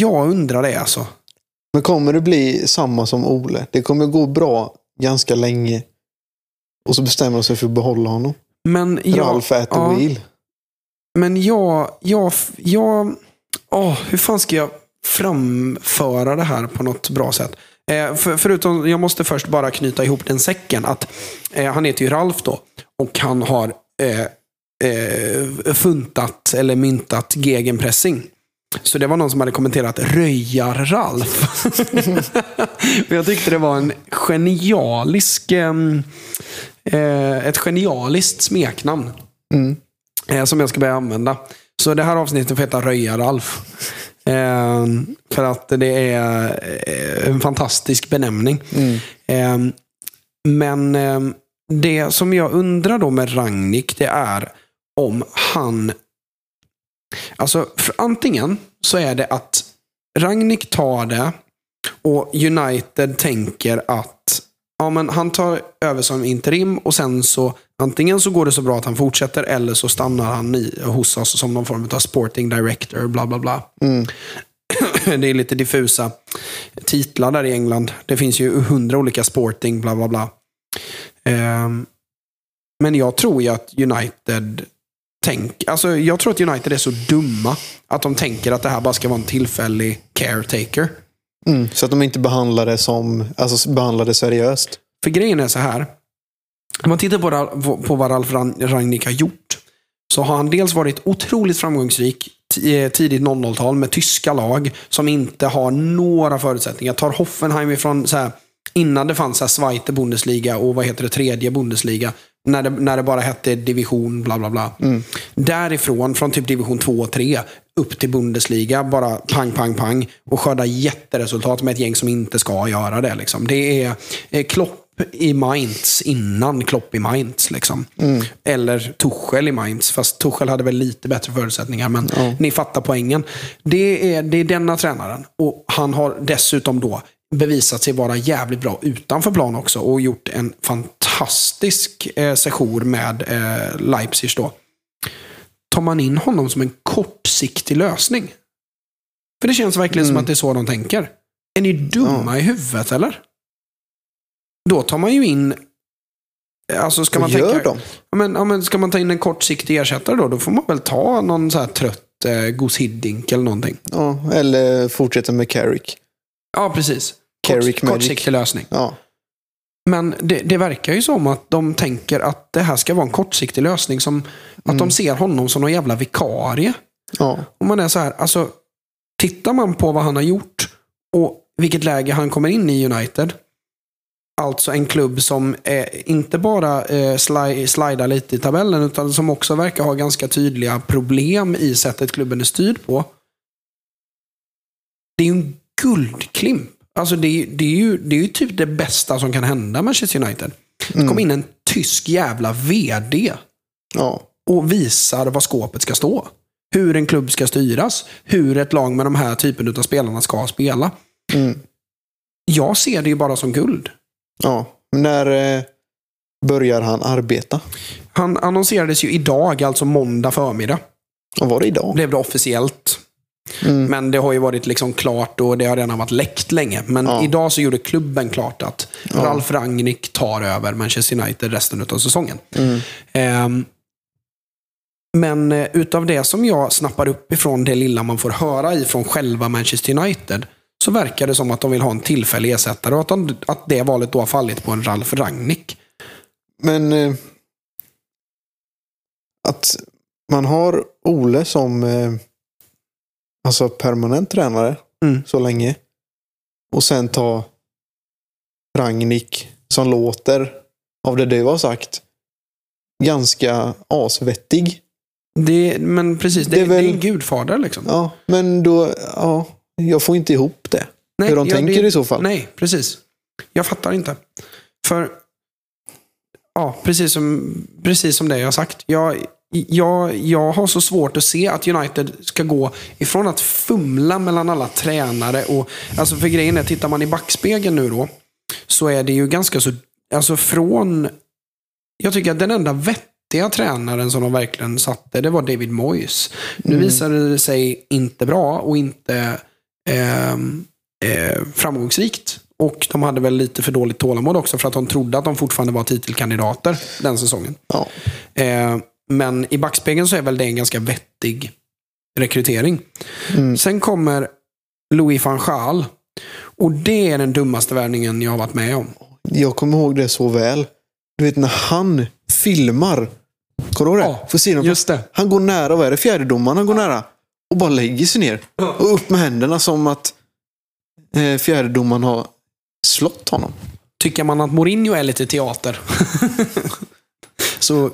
jag undrar det alltså.
Men kommer det bli samma som Ole? Det kommer gå bra ganska länge. Och så bestämmer de sig för att behålla honom.
Men jag,
Ralf the
ja.
wheel.
men jag, jag, jag åh, hur fan ska jag framföra det här på något bra sätt? Eh, för, förutom, jag måste först bara knyta ihop den säcken. Att eh, Han heter ju Ralf då. Och han har eh, eh, funtat eller myntat gegenpressing. Så det var någon som hade kommenterat Röjar-Ralf. jag tyckte det var en genialisk, eh, ett genialiskt smeknamn.
Mm.
Som jag ska börja använda. Så det här avsnittet får heta Röjar-Ralf. Eh, för att det är eh, en fantastisk benämning.
Mm.
Eh, men eh, det som jag undrar då med Ragnik, det är om han... Alltså, för antingen så är det att Ragnik tar det och United tänker att ja, men han tar över som interim och sen så antingen så går det så bra att han fortsätter eller så stannar han i, hos oss som någon form av sporting director, bla bla bla.
Mm.
Det är lite diffusa titlar där i England. Det finns ju hundra olika sporting, bla bla bla. Ehm, men jag tror ju att United tänk, alltså jag tror att United är så dumma att de tänker att det här bara ska vara en tillfällig caretaker.
Mm. Så att de inte behandlar det som, alltså behandlar det seriöst.
För grejen är så här. Om man tittar på, på vad Ralf Ran- Rangnick har gjort. Så har han dels varit otroligt framgångsrik eh, tidigt 00-tal med tyska lag som inte har några förutsättningar. Tar Hoffenheim ifrån så här, innan det fanns så här Zweite Bundesliga och vad heter det, tredje Bundesliga. När det, när det bara hette division, bla bla bla. Därifrån, från typ division 2 och 3, upp till Bundesliga, bara pang, pang, pang. Och skörda jätteresultat med ett gäng som inte ska göra det. Liksom. Det är eh, Klopp i Mainz innan Klopp i Mainz. Liksom. Eller Tuchel i Mainz, fast Tuchel hade väl lite bättre förutsättningar. Men ni fattar poängen. Det är, det är denna tränaren. Och han har dessutom då bevisat sig vara jävligt bra utanför plan också och gjort en fantastisk eh, sejour med eh, Leipzig då. Tar man in honom som en kortsiktig lösning? För det känns verkligen som att det är så de tänker. Är ni dumma i huvudet eller? Då tar man ju in... Alltså ska man
gör
tänka,
de?
Ja, men, ja, men ska man ta in en kortsiktig ersättare då? Då får man väl ta någon så här trött eh, Gus Hiddink eller någonting.
Ja, eller fortsätta med Carrick.
Ja, precis.
Carrick
Kort, kortsiktig lösning.
Ja.
Men det, det verkar ju som att de tänker att det här ska vara en kortsiktig lösning. Som att de ser honom som någon jävla vikarie.
ja.
Och man är så här, alltså, tittar man på vad han har gjort och vilket läge han kommer in i United. Alltså en klubb som eh, inte bara eh, sli, slidar lite i tabellen utan som också verkar ha ganska tydliga problem i sättet klubben är styrd på. Det är ju en guldklimp. Alltså det, är- det, är ju, det är ju typ det bästa som kan hända Manchester United. Det kom in en tysk jävla VD
ja.
och visar var skåpet ska stå. Hur en klubb ska styras. Hur ett lag med de här typen av spelarna ska spela.
Mm.
Jag ser det ju bara som guld.
Ja. När eh, börjar han arbeta?
Han annonserades ju idag, alltså måndag förmiddag.
Vad var det idag?
Blev det officiellt.
Mm.
Men det har ju varit liksom klart och det har redan varit läckt länge. Men
Ja.
idag så gjorde klubben klart att Ralf Rangnick tar över Manchester United resten av säsongen.
Mm.
Ehm, men eh, utav det som jag snappar upp ifrån det lilla man får höra ifrån själva Manchester United så verkar det som att de vill ha en tillfällig ersättare och att, de, att det valet då har fallit på en Ralf Rangnick.
Men eh, att man har Ole som eh, alltså permanent tränare
Mm.
så länge. Och sen ta Rangnick som låter, av det du har sagt, ganska asvettig.
Det, men precis, det,
Det är
det är,
väl-
en gudfader liksom.
Ja, men då, ja, jag får inte ihop det.
Nej,
hur de
ja,
tänker
det-
i så fall.
Nej, precis. Jag fattar inte. För, ja, precis som, precis som det jag har sagt. Jag, jag, jag har så svårt att se att United ska gå ifrån att fumla mellan alla tränare och, alltså för grejen är, tittar man i backspegeln nu då, så är det ju ganska så, alltså från, jag tycker att den enda vettiga tränaren som de verkligen satte, det var David Moyes. Nu visade det sig inte bra och inte framgångsrikt. Och de hade väl lite för dåligt tålamod också för att de trodde att de fortfarande var titelkandidater den säsongen.
Ja.
Eh, Men i backspegeln så är väl det en ganska vettig rekrytering.
Mm.
Sen kommer Louis van Gaal. Och det är den dummaste värvningen jag har varit med om.
Jag kommer ihåg det så väl. Du vet när han filmar. Kommer du ihåg det?
Ja,
Får se dem.
Just det.
Han går nära, vad är det? Fjärdedomaren han går nära. Och bara lägger sig ner. Och upp med händerna som att eh, fjärdedomaren har slått honom.
Tycker man att Mourinho är lite teater. så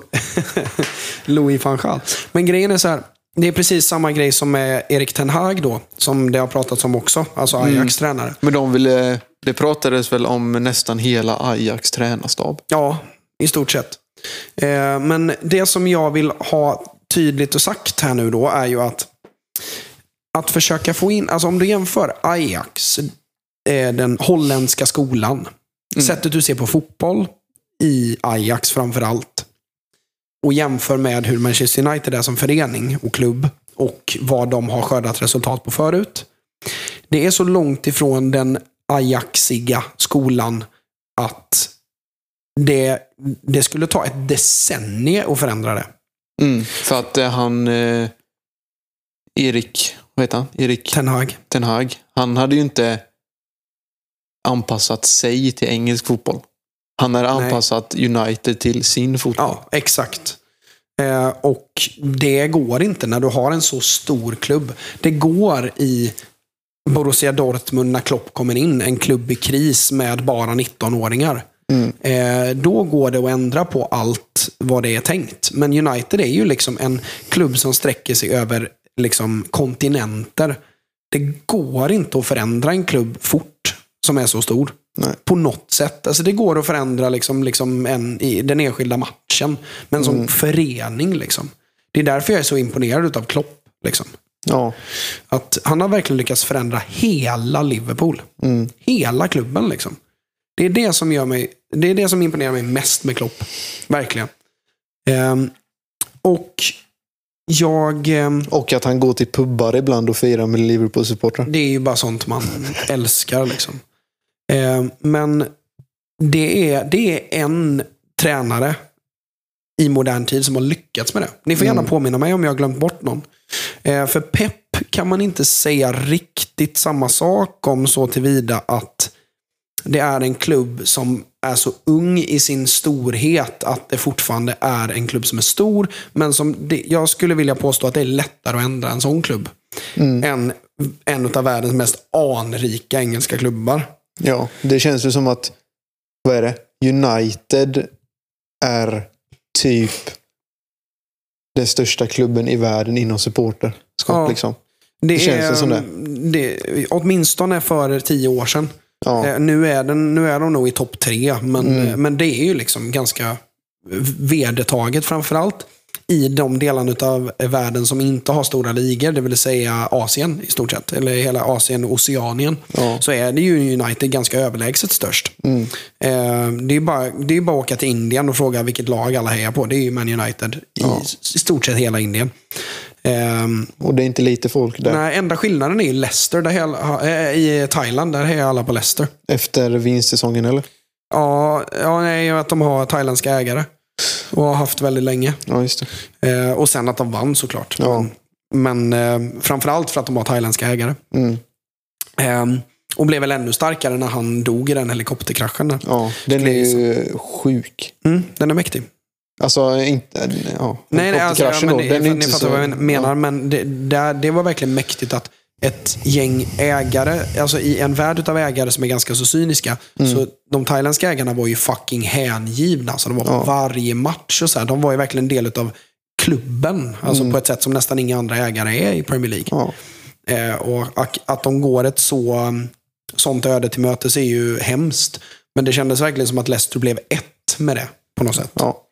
Louis van Gaal. Men grejen är så här. Det är precis samma grej som med Erik Ten Hag då. Som det har pratats om också. Alltså Ajax tränare.
Men de ville, det pratades väl om nästan hela Ajax tränarstab.
Ja, i stort sett. Eh, men det som jag vill ha tydligt och sagt här nu då är ju att att försöka få in, alltså om du jämför Ajax, eh, den holländska skolan, sättet du ser på fotboll i Ajax framför allt och jämför med hur Manchester United är som förening och klubb och vad de har skördat resultat på förut. Det är så långt ifrån den Ajaxiga skolan att det, det skulle ta ett decennium att förändra det.
Mm. För att eh, han... Eh, Erik, vad heter han? Erik
Ten Hag.
Ten Hag. Han hade ju inte anpassat sig till engelsk fotboll. Han hade
Nej.
anpassat United till sin fotboll.
Ja, exakt. Eh, och det går inte när du har en så stor klubb. Det går i Borussia Dortmund när Klopp kommer in, en klubb i kris med bara 19-åringar.
Mm.
Eh, då går det att ändra på allt vad det är tänkt. Men United är ju liksom en klubb som sträcker sig över liksom kontinenter. Det går inte att förändra en klubb fort som är så stor.
Nej.
På något sätt. Alltså det går att förändra liksom, liksom en, i den enskilda matchen. Men som förening. Liksom. Det är därför jag är så imponerad av Klopp. Liksom.
Ja.
Att han har verkligen lyckats förändra hela Liverpool.
Mm.
Hela klubben liksom. Det är det som gör mig, det är det som imponerar mig mest med Klopp. Verkligen. Ehm, och jag, ehm,
Och att han går till pubbar ibland och firar med Liverpool-supportrar.
det är ju bara sånt man älskar liksom. Ehm, men det är, det är en tränare i modern tid som har lyckats med det. Ni får gärna
Mm.
påminna mig om jag har glömt bort någon. Eh, för Pep kan man inte säga riktigt samma sak om så tillvida att det är en klubb som är så ung i sin storhet att det fortfarande är en klubb som är stor. Men som det, jag skulle vilja påstå att det är lättare att ändra en sån klubb.
Mm.
Än en av världens mest anrika engelska klubbar.
Ja, det känns ju som att, vad är det? United är typ den största klubben i världen inom supporterskap.
Ja.
Liksom.
Det,
Det känns
är,
som det.
det. Åtminstone för tio år sedan.
Ja.
Eh, Nu, är den, nu är de nog i topp tre, men,
Mm.
eh, men det är ju liksom ganska vedertaget framförallt i de delarna av världen som inte har stora ligor, det vill säga Asien i stort sett, eller hela Asien och Oceanien,
Ja.
så är det ju United ganska överlägset störst.
Mm.
Eh, Det är bara, det är bara att åka till Indien och fråga vilket lag alla hejar på. Det är ju Man United i,
Ja.
i stort sett hela Indien. Ehm,
Och det är inte lite folk där.
Nej, enda skillnaden är ju Leicester där hela, äh, i Thailand. Där är alla på Leicester.
Efter vinstsäsongen eller?
Ja, ja nej, att de har thailändska ägare. Och har haft väldigt länge.
Ja, just det.
Eh, och sen att de vann såklart.
Ja.
Men, men eh, framförallt för att de har thailändska ägare.
Mm.
Eh, och blev väl ännu starkare när han dog i den helikopterkraschen. Där.
Ja, den är ju sjuk.
Mm, den är mäktig.
Alltså, inte... Ja,
Nej, nej alltså, ja, men,
då, den är
ni fattar
så...
vad jag menar. Men det, det, det var verkligen mäktigt att ett gäng ägare, alltså i en värld av ägare som är ganska så cyniska,
Mm.
så de thailändska ägarna var ju fucking hängivna. Alltså, de var på
Ja.
varje match och så här. De var ju verkligen en del av klubben. Alltså på ett sätt som nästan inga andra ägare är i Premier League.
Ja.
Eh, och att, att de går ett så, sånt öde till mötes är ju hemskt. Men det kändes verkligen som att Leicester blev ett med det på något sätt.
Ja.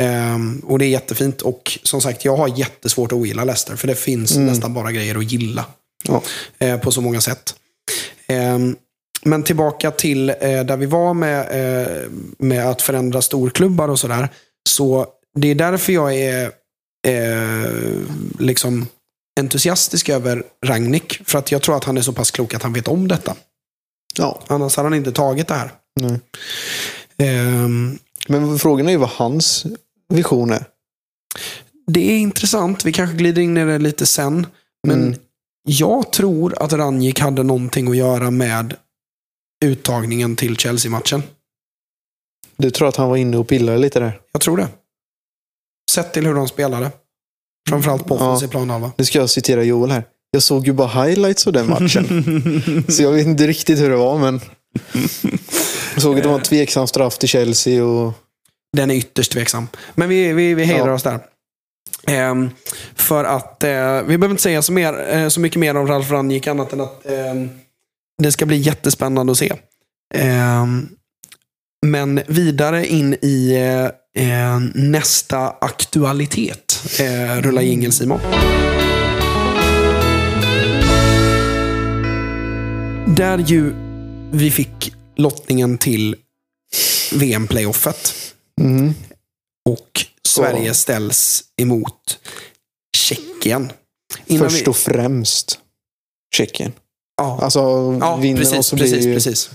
Ehm, och det är jättefint. Och som sagt, jag har jättesvårt att ogilla Leicester. För det finns nästan bara grejer att gilla.
Ja.
eh, på så många sätt. Ehm, men tillbaka till eh, där vi var med, eh, med att förändra storklubbar och sådär. Så det är därför jag är liksom entusiastisk över Ragnik. För att jag tror att han är så pass klok att han vet om detta.
ja.
Annars hade han inte tagit det här.
Nej.
Ehm,
Men frågan är ju vad hans vision är.
det är intressant. Vi kanske glider in i det lite sen. Men
Mm.
jag tror att Ranjik hade någonting att göra med uttagningen till Chelsea-matchen.
Du tror att han var inne och pillade lite där?
Jag tror det. Sett till hur de spelade. Framförallt på
Ja.
offensiv planhalva.
Nu ska jag citera Joel här. Jag såg ju bara highlights av den matchen. så jag vet inte riktigt hur det var, men... Jag såg att det var en tveksam straff till Chelsea och...
Den är ytterst tveksam. Men vi, vi, vi hedrar
Ja.
oss där. Ehm, för att eh, vi behöver inte säga så, mer, eh, så mycket mer om Ralf Rangnick annat än att ehm, det ska bli jättespännande att se. Ehm, men vidare in i eh, eh, nästa aktualitet. Eh, rulla jingel Simon. Där ju vi fick lottningen till VM-playoffet.
Mm.
Och Sverige ställs emot Tjeckien. Innan
Först
vi-
och främst Tjeckien.
ja,
Alltså,
ja
vinner och
precis,
så blir
precis,
ju
precis.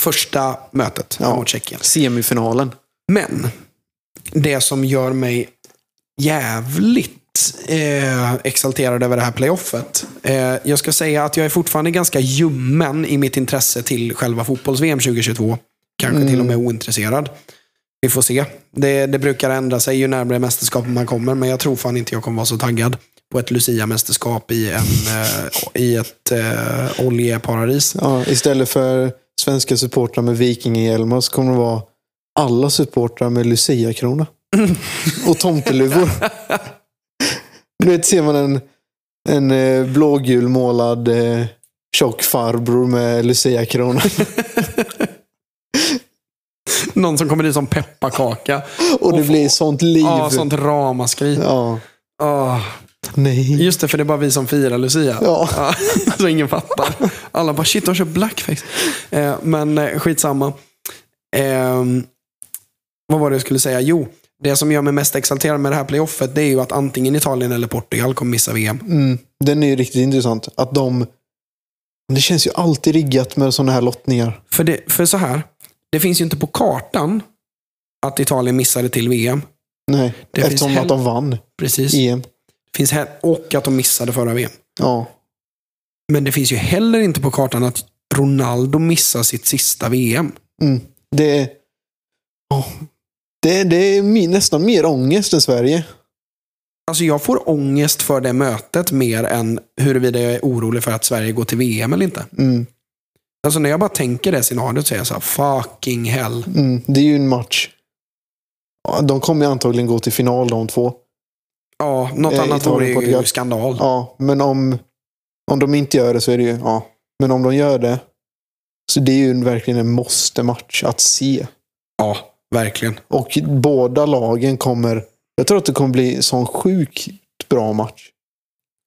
Första mötet
Ja.
mot Tjeckien.
semifinalen.
Men det som gör mig jävligt eh, exalterad över det här playoffet. Eh, jag ska säga att jag är fortfarande ganska ljummen i mitt intresse till själva fotbolls-VM 2022. Kanske
Mm.
till och med ointresserad. Vi får se. Det, det brukar ändra sig ju närmare mästerskapet man kommer, men jag tror fan inte jag kommer vara så taggad på ett Lucia-mästerskap i, en, eh, i ett eh, oljeparadis.
Ja, istället för svenska supportrar med vikingahjälmar så kommer det vara alla supportrar med Lucia-krona. och tomteluvor. du vet, ser man en, en eh, blågul målad eh, tjock farbror med Lucia-krona.
Någon som kommer dit som pepparkaka.
och det
Och
blir sånt liv.
Ja, sånt ramaskri.
Ja.
Ah.
Nej.
Just det, för det är bara vi som firar Lucia.
Ja.
så ingen fattar. Alla bara, shit, de kör blackface. Eh, men eh, skitsamma. Eh, vad var det jag skulle säga? Jo, det som gör mig mest exalterad med det här playoffet, det är ju att antingen Italien eller Portugal kommer missa VM.
Mm, den är ju riktigt intressant. Att de... Det känns ju alltid riggat med sådana här lottningar.
För, det, för så här, det finns ju inte på kartan att Italien missade till VM.
Nej,
Det
eftersom
finns
att de vann
Precis.
EM.
Finns he- och att de missade förra VM.
Ja.
Men det finns ju heller inte på kartan att Ronaldo missar sitt sista VM.
Mm. Det är... ja. Det, det är nästan mer ångest än Sverige.
Alltså jag får ångest för det mötet mer än huruvida jag är orolig för att Sverige går till VM eller inte.
Mm.
Alltså när jag bara tänker det scenariot så är jag så här, fucking hell.
Mm. Det är ju en match. De kommer ju antagligen gå till final de två.
Ja, något
Eh,
annat vore ju skandal.
Ja, men om, om de inte gör det så är det ju... Ja. Men om de gör det så det är ju en- verkligen en måste-match att se.
Ja, verkligen.
Och båda lagen kommer... Jag tror att det kommer bli en sån sjukt bra match.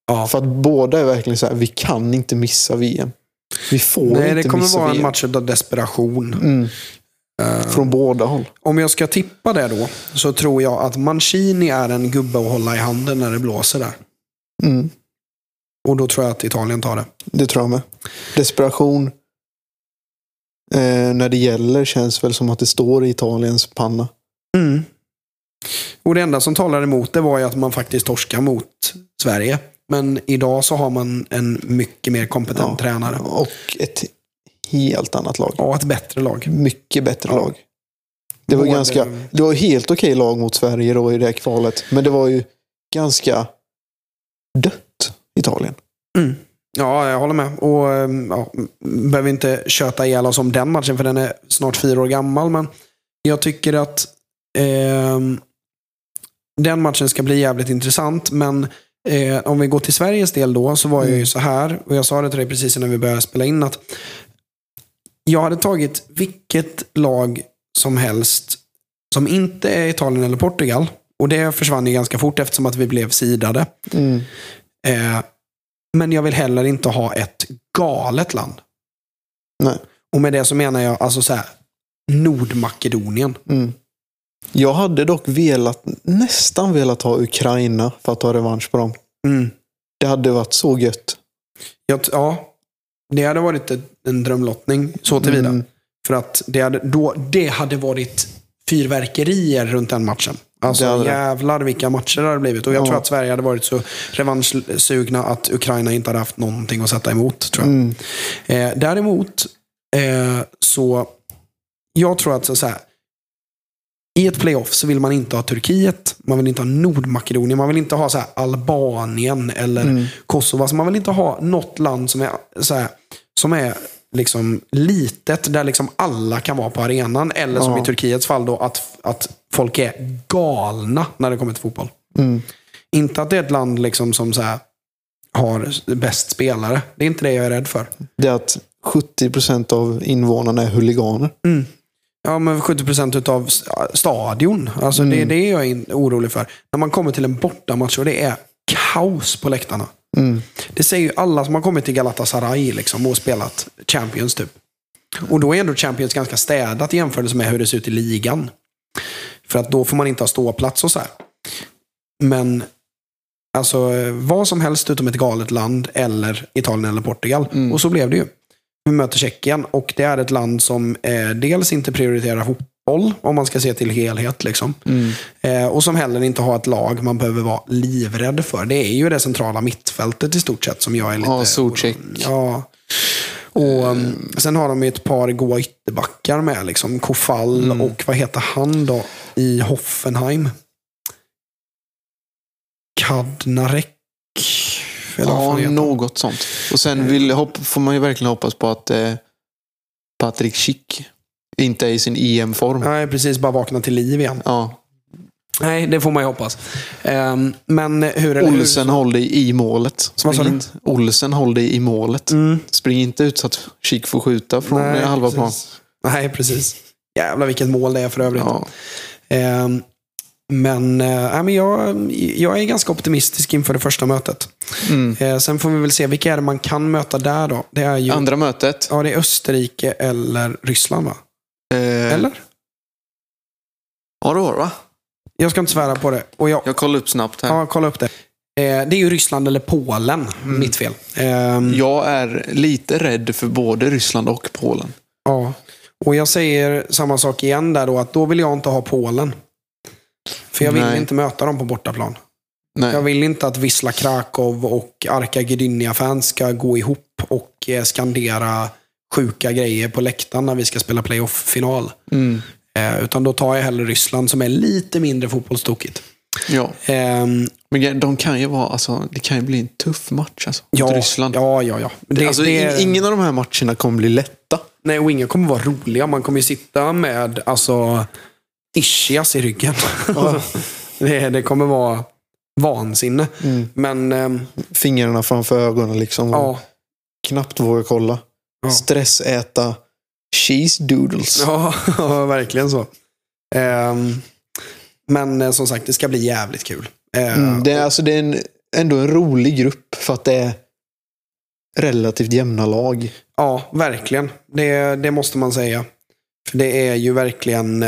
Ja.
För att båda är verkligen så här, vi kan inte missa VM. Vi får
Nej,
inte
det kommer vara en match av desperation.
Mm,
Eh,
från båda håll.
om jag ska tippa det då, så tror jag att Mancini är en gubbe att hålla i handen när det blåser där.
Mm,
Och då tror jag att Italien tar det.
det tror jag med. Desperation eh, när det gäller känns väl som att det står i Italiens panna.
Mm. Och det enda som talar emot det var ju att man faktiskt torskar mot Sverige. Men idag så har man en mycket mer kompetent
Ja.
tränare.
Och ett helt annat lag.
Ja, ett bättre lag.
Mycket bättre
Ja.
lag. Det var,
Både-
ganska, det var helt okej lag mot Sverige då i det här kvalet. Men det var ju ganska dött, Italien.
Mm. Ja, jag håller med. Och ehm, ja, behöver inte köta ihjäl oss om den matchen, för den är snart fyra år gammal. Men jag tycker att ehm, den matchen ska bli jävligt intressant. Men eh, om vi går till Sveriges del då, så var jag ju
Mm.
så här, och jag sa det till dig precis innan vi började spela in, att jag hade tagit vilket lag som helst som inte är Italien eller Portugal. Och det försvann ju ganska fort eftersom att vi blev sidade.
Mm.
Eh, men jag vill heller inte ha ett galet land.
Nej.
Och med det så menar jag alltså så här, Nordmakedonien.
Mm. Jag hade dock velat, nästan velat ha Ukraina för att ta revansch på dem.
Mm.
Det hade varit så gött.
Jag, ja, det hade varit en drömlottning så tillvida.
Mm.
För att det hade, då, det hade varit fyrverkerier runt den matchen. Alltså
hade
jävlar vilka matcher det hade blivit. Och jag
Ja.
tror att Sverige hade varit så revanschsugna att Ukraina inte hade haft någonting att sätta emot. Tror jag.
Mm.
Eh, däremot eh, så, jag tror att så, så här, i ett playoff så vill man inte ha Turkiet, man vill inte ha Nordmakedonien, man vill inte ha så Albanien eller
Mm.
Kosovo. Alltså man vill inte ha något land som är, så här, som är liksom litet, där liksom alla kan vara på arenan. Eller som
Ja.
i Turkiets fall, då, att, att folk är galna när det kommer till fotboll.
Mm.
Inte att det är ett land liksom som så här, har bäst spelare. Det är inte det jag är rädd för.
Det är att 70% av invånarna är huliganer.
Ja, men 70% utav s- stadion. Alltså Det är det jag är orolig för. När man kommer till en bortamatch och det är kaos på läktarna.
Mm.
Det säger ju alla som har kommit till Galatasaray liksom, och spelat Champions typ. Och då är ändå Champions ganska städat i jämförelse med hur det ser ut i ligan. För att då får man inte ha ståplats och så här. Men alltså vad som helst utom ett galet land eller Italien eller Portugal. Och så blev det ju. Vi möter Tjeckien och det är ett land som eh, dels inte prioriterar fotboll, om man ska se till helhet. Liksom. Eh, och som heller inte har ett lag man behöver vara livrädd för. Det är ju det centrala mittfältet i stort sett som jag är lite...
Ja, Zuzek.
Ja. Och um, Sen har de ett par goa ytterbackar med. Liksom. Kofall
Mm.
och vad heter han då i Hoffenheim? Kadnarek?
Ja, något sånt. Och sen vill, hopp, får man ju verkligen hoppas på att eh, Patrik Schick inte är i sin EM-form.
Nej, precis. Bara vakna till liv igen.
Ja.
Nej, det får man ju hoppas. Ehm, men hur eller
Olsen håll dig i målet.
Vad sa
Spring
du?
Olsen håll dig i målet.
Mm.
Spring inte ut så att Schick får skjuta från eh, halva plan.
Nej, precis. Jävlar vilket mål det är för övrigt.
Ja.
Ehm, men, nej, men jag, jag är ganska optimistisk inför det första mötet.
Mm.
Eh, sen får vi väl se, vilka är det man kan möta där då? Det är ju
Andra mötet.
ja, det är Österrike eller Ryssland va?
Eh,
Eller?
Ja, det var det va?
Jag ska inte svära på det. Och jag,
Jag kollar upp snabbt här.
ja, kolla upp det. Eh, det är ju Ryssland eller Polen.
Mm.
Mitt fel. Ehm,
Jag är lite rädd för både Ryssland och Polen.
Ja, och jag säger samma sak igen där då, att då vill jag inte ha Polen. För jag vill
Nej.
inte möta dem på bortaplan.
Nej.
Jag vill inte att Wisla Krakow och Arka Gdynia-fans ska gå ihop och eh, skandera sjuka grejer på läktaren när vi ska spela playoff-final.
Mm.
Eh, utan då tar jag hellre Ryssland som är lite mindre fotbollstokigt.
Ja.
Ehm,
Men de kan ju vara, alltså, det kan ju bli en tuff match alltså, mot
ja,
Ryssland.
ja, ja, ja. Det,
alltså,
det,
in- Ingen av de här matcherna kommer bli lätta.
Nej, och ingen kommer vara roliga. Man kommer ju sitta med alltså, ischias i ryggen. det, det kommer vara vansinne.
Mm.
Men ehm,
Fingrarna framför ögonen liksom.
ja,
Knappt våga kolla.
Ja.
Stressäta cheese doodles.
ja, ja, verkligen så. Ehm, men eh, som sagt, det ska bli jävligt kul. Eh,
Mm, det är, alltså, det är en, ändå en rolig grupp för att det är relativt jämna lag.
Ja, verkligen. Det, det måste man säga. För det är ju verkligen...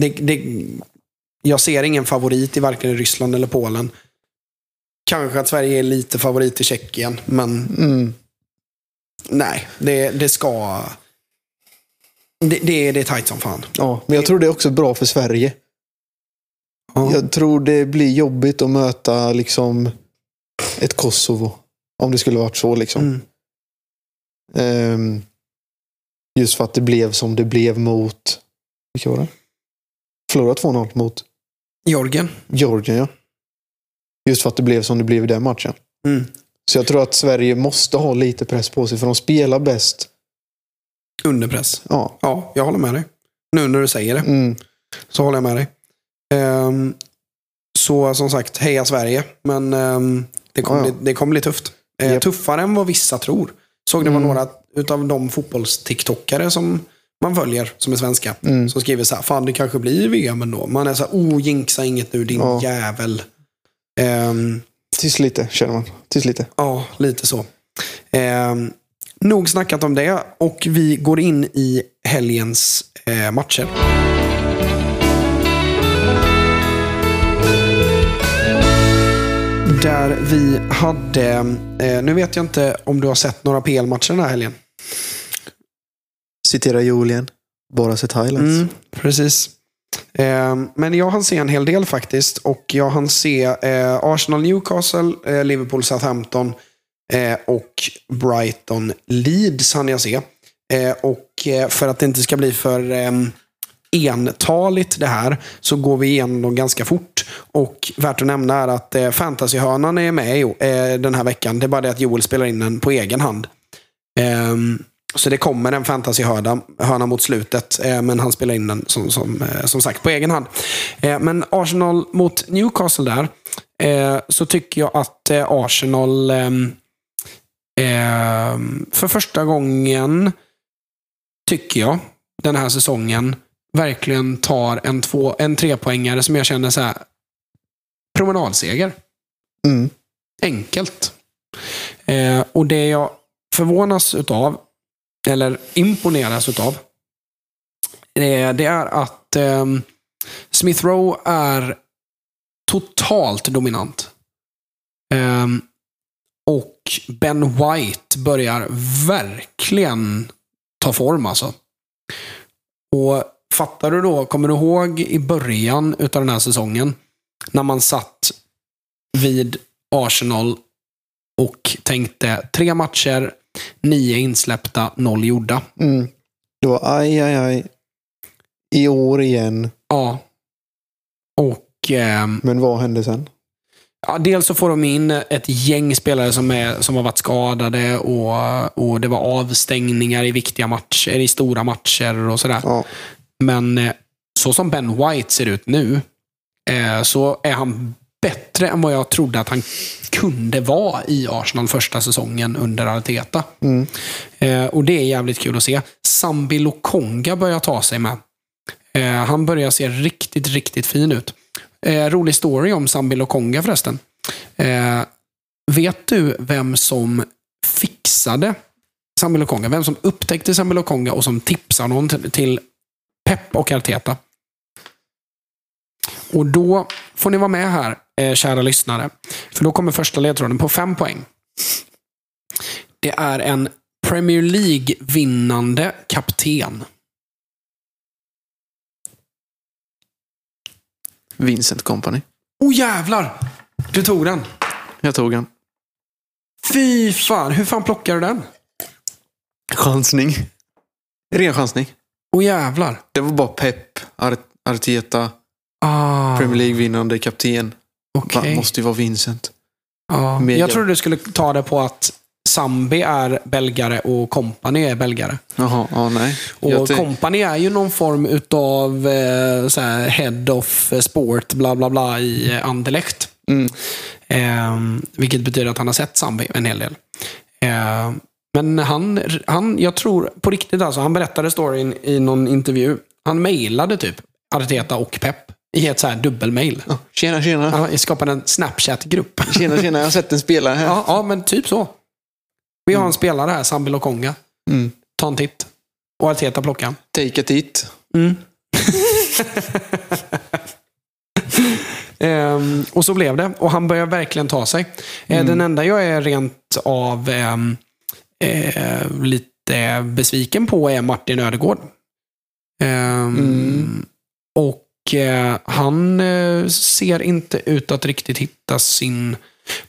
det, det, jag ser ingen favorit i varken Ryssland eller Polen. Kanske att Sverige är lite favorit i Tjeckien, men
Mm.
nej, det, det ska... Det, det, det är tajt som fan.
Ja, men jag tror det är också bra för Sverige.
Ja.
Jag tror det blir jobbigt att möta liksom ett Kosovo. Om det skulle varit så liksom.
Mm.
Ehm, just för att det blev som det blev mot... Vilka var det? Förlorade 2-0 mot
Georgien.
Georgien, ja. Just för att det blev som det blev i den matchen.
Mm.
Så jag tror att Sverige måste ha lite press på sig, för de spelar bäst.
Under press.
Ja.
Ja, jag håller med dig. Nu när du säger det,
Mm.
så håller jag med dig. Ehm, så som sagt, heja Sverige. Men ehm, det, kommer
Ja,
bli, det kommer bli tufft. Eh,
Japp.
Tuffare än vad vissa tror. Såg det var
Mm.
några utav de fotbolls-tiktokare som man följer, som är svenska,
Mm.
som skriver så här, fan det kanske blir VM ändå. Man är så här, oh jinxa inget nu din
Ja.
jävel. Ehm,
Tills lite, känner man. Tills lite.
Ja, lite så. Eh, nog snackat om det och vi går in i helgens eh, matcher. Där vi hade, eh, nu vet jag inte om du har sett några PL-matcher den här helgen.
Citera Julian. Bara sett highlights.
Mm, precis. Eh, men jag hann se en hel del faktiskt. Och jag hann se eh, Arsenal Newcastle, eh, Liverpool Southampton eh, och Brighton Leeds hann jag se. Eh, och eh, för att det inte ska bli för eh, entaligt det här så går vi igenom dem ganska fort. Och värt att nämna är att eh, Fantasyhörnan är med eh, den här veckan. Det är bara det att Joel spelar in den på egen hand. Ehm, så det kommer en fantasyhörna mot slutet, eh, men han spelar in den som, som, eh, som sagt på egen hand. Eh, men Arsenal mot Newcastle där, så tycker jag att Arsenal ehm, ehm, för första gången, tycker jag, den här säsongen, verkligen tar en, två, en trepoängare som jag känner så här, promenadseger.
Mm.
Enkelt. Och det jag förvånas utav, eller imponeras utav, eh, det är att eh, Smith Rowe är totalt dominant. Eh, och Ben White börjar verkligen ta form alltså. Och fattar du då, kommer du ihåg i början utav den här säsongen, när man satt vid Arsenal och tänkte tre matcher, nio insläppta, noll gjorda.
Mm. Det var aj, aj, aj. I år igen.
Ja. Och ehm,
Men vad hände sen?
ja, dels så får de in ett gäng spelare som, är, som har varit skadade och, och det var avstängningar i viktiga matcher, i stora matcher och sådär.
Ja.
Men eh, så som Ben White ser ut nu, eh, så är han bättre än vad jag trodde att han kunde vara i Arsenal första säsongen under Arteta.
Mm.
Eh, och det är jävligt kul att se. Sambi Lokonga börjar ta sig med. Eh, han börjar se riktigt, riktigt fin ut. Eh, rolig story om Sambi Lokonga förresten. Eh, vet du vem som fixade Sambi Lokonga? Vem som upptäckte Sambi Lokonga och som tipsade honom till, till Pep och Arteta? Och då får ni vara med här, eh, kära lyssnare. För då kommer första ledtråden på fem poäng. Det är en Premier League-vinnande kapten.
Vincent Company.
Oh jävlar! Du tog den.
Jag tog en.
Fy fan, hur fan plockar du den?
Chansning. Ren chansning.
Oh jävlar.
Det var bara Pep, Ar Arteta,
Ah,
Premier League-vinnande kapten. Va, måste ju vara Vincent. Mega.
Jag trodde du skulle ta det på att Zambi är belgare och Company är belgare.
Jaha, ja nej.
Och
Jag
Company är ju någon form utav eh, så här, head of sport, bla bla bla, i eh, Anderlecht.
Mm.
Eh, vilket betyder att han har sett Zambi en hel del. Eh, men han, han, jag tror på riktigt alltså, han berättade storyn i någon intervju. Han mejlade typ Arteta och Pep i ett så här dubbelmail.
Ja, Tjena, tjena.
Han skapade en Snapchat-grupp.
Tjena, tjena. Jag har sett en spelare här.
Ja, ja, men typ så. Vi har en spelare här, Sambi Lokonga.
Mm.
Ta en titt. Och Arteta plockar.
Take a tit.
Mm. Ehm, och så blev det. Och han börjar verkligen ta sig. Eh, Den enda jag är rent av ehm, eh, lite besviken på är Martin Ödegård. Ehm,
Mm.
Och eh, han eh, ser inte ut att riktigt hitta sin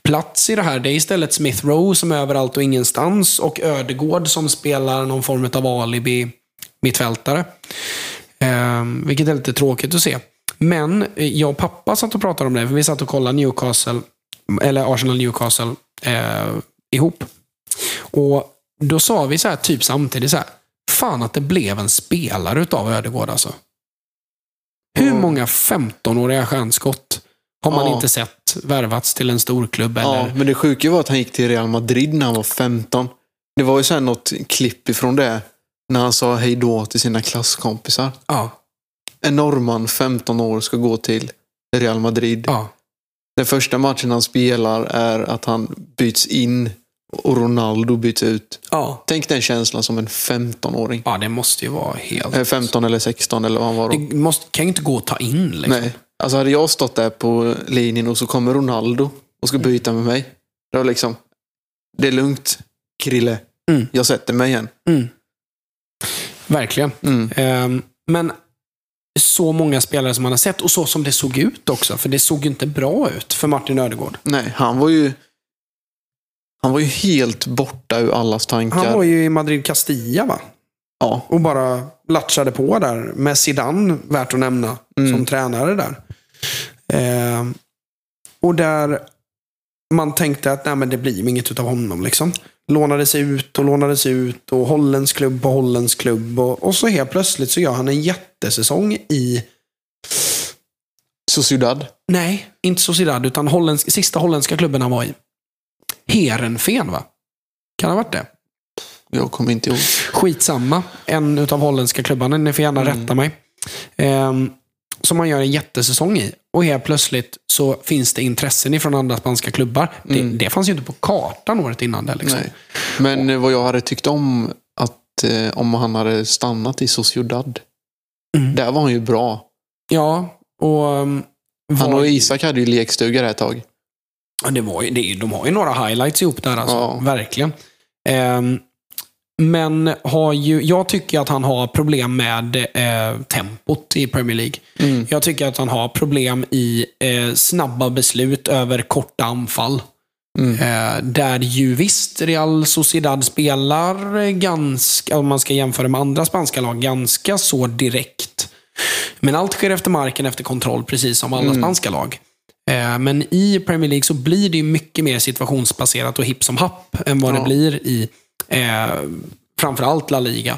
plats i det här. Det är istället Smith Rowe som är överallt och ingenstans och Ödegård som spelar någon form av alibi mittfältare. Eh, vilket är lite tråkigt att se. Men jag och pappa satt och pratade om det, för vi satt och kollade Newcastle, eller Arsenal Newcastle eh, ihop. Och då sa vi så här, typ samtidigt så här, fan att det blev en spelare utav Ödegård alltså. Hur
Ja.
många 15-åriga stjärnskott har man
Ja.
inte sett värvats till en storklubb?
Ja,
Eller?
men det sjuka var att han gick till Real Madrid när han var 15. Det var ju här något klipp ifrån det. När han sa hej då till sina klasskompisar.
Ja.
En norrman, 15 år, ska gå till Real Madrid.
ja.
Den första matchen han spelar är att han byts in och Ronaldo byts ut.
ja.
Tänk den känslan som en 15-åring.
Ja, det måste ju vara helt...
Eh, 15 eller 16 eller vad han var då.
Det måste, kan ju inte gå att ta in liksom.
Nej. Alltså hade jag stått där på linjen och så kommer Ronaldo och ska byta med mig. Då liksom, det är lugnt, Krille.
Mm.
Jag sätter mig igen.
Mm. Verkligen.
Mm.
Ehm, men så många spelare som man har sett och så som det såg ut också. För det såg ju inte bra ut för Martin Ödegård.
Nej, han var ju... Han var ju helt borta ur allas tankar.
Han var ju i Madrid Castilla va?
Ja.
Och bara latchade på där. Med Zidane, värt att nämna,
Mm.
som tränare där. Eh, och där man tänkte att nej, men det blir inget utav honom. Liksom. Lånades ut och lånades ut och holländsk klubb på holländsk klubb. Och, och så helt plötsligt så gör han en jättesäsong i,
Sociedad.
nej, inte Sociedad, utan holländsk, sista holländska klubben han var i. Heerenveen va? Kan det ha varit det?
Jag kommer inte ihåg.
Skitsamma. En utav holländska klubbarna. Ni får gärna
Mm.
rätta mig. Ehm, som man gör en jättesäsong i. Och helt plötsligt så finns det intressen ifrån andra spanska klubbar. Det, det fanns ju inte på kartan året innan det. Liksom.
Mm. Men eh, vad jag hade tyckt om att eh, om han hade stannat i Sociedad.
Mm.
Där var han ju bra.
Ja, och... um,
Han och Isak hade ju lekstuga där ett tag.
Ja, det var ju, det, de har ju några highlights ihop där alltså.
Ja.
Verkligen. Ehm, men har ju, jag tycker att han har problem med eh, tempot i Premier League.
Mm.
Jag tycker att han har problem i eh, snabba beslut över korta anfall.
Mm.
Eh, där ju visst Real Sociedad spelar ganska, om man ska jämföra med andra spanska lag, ganska så direkt. Men allt sker efter marken, efter kontroll, precis som alla spanska lag. Eh, men i Premier League så blir det mycket mer situationsbaserat och hipp som happ än vad det
Ja.
blir i eh, framförallt La Liga.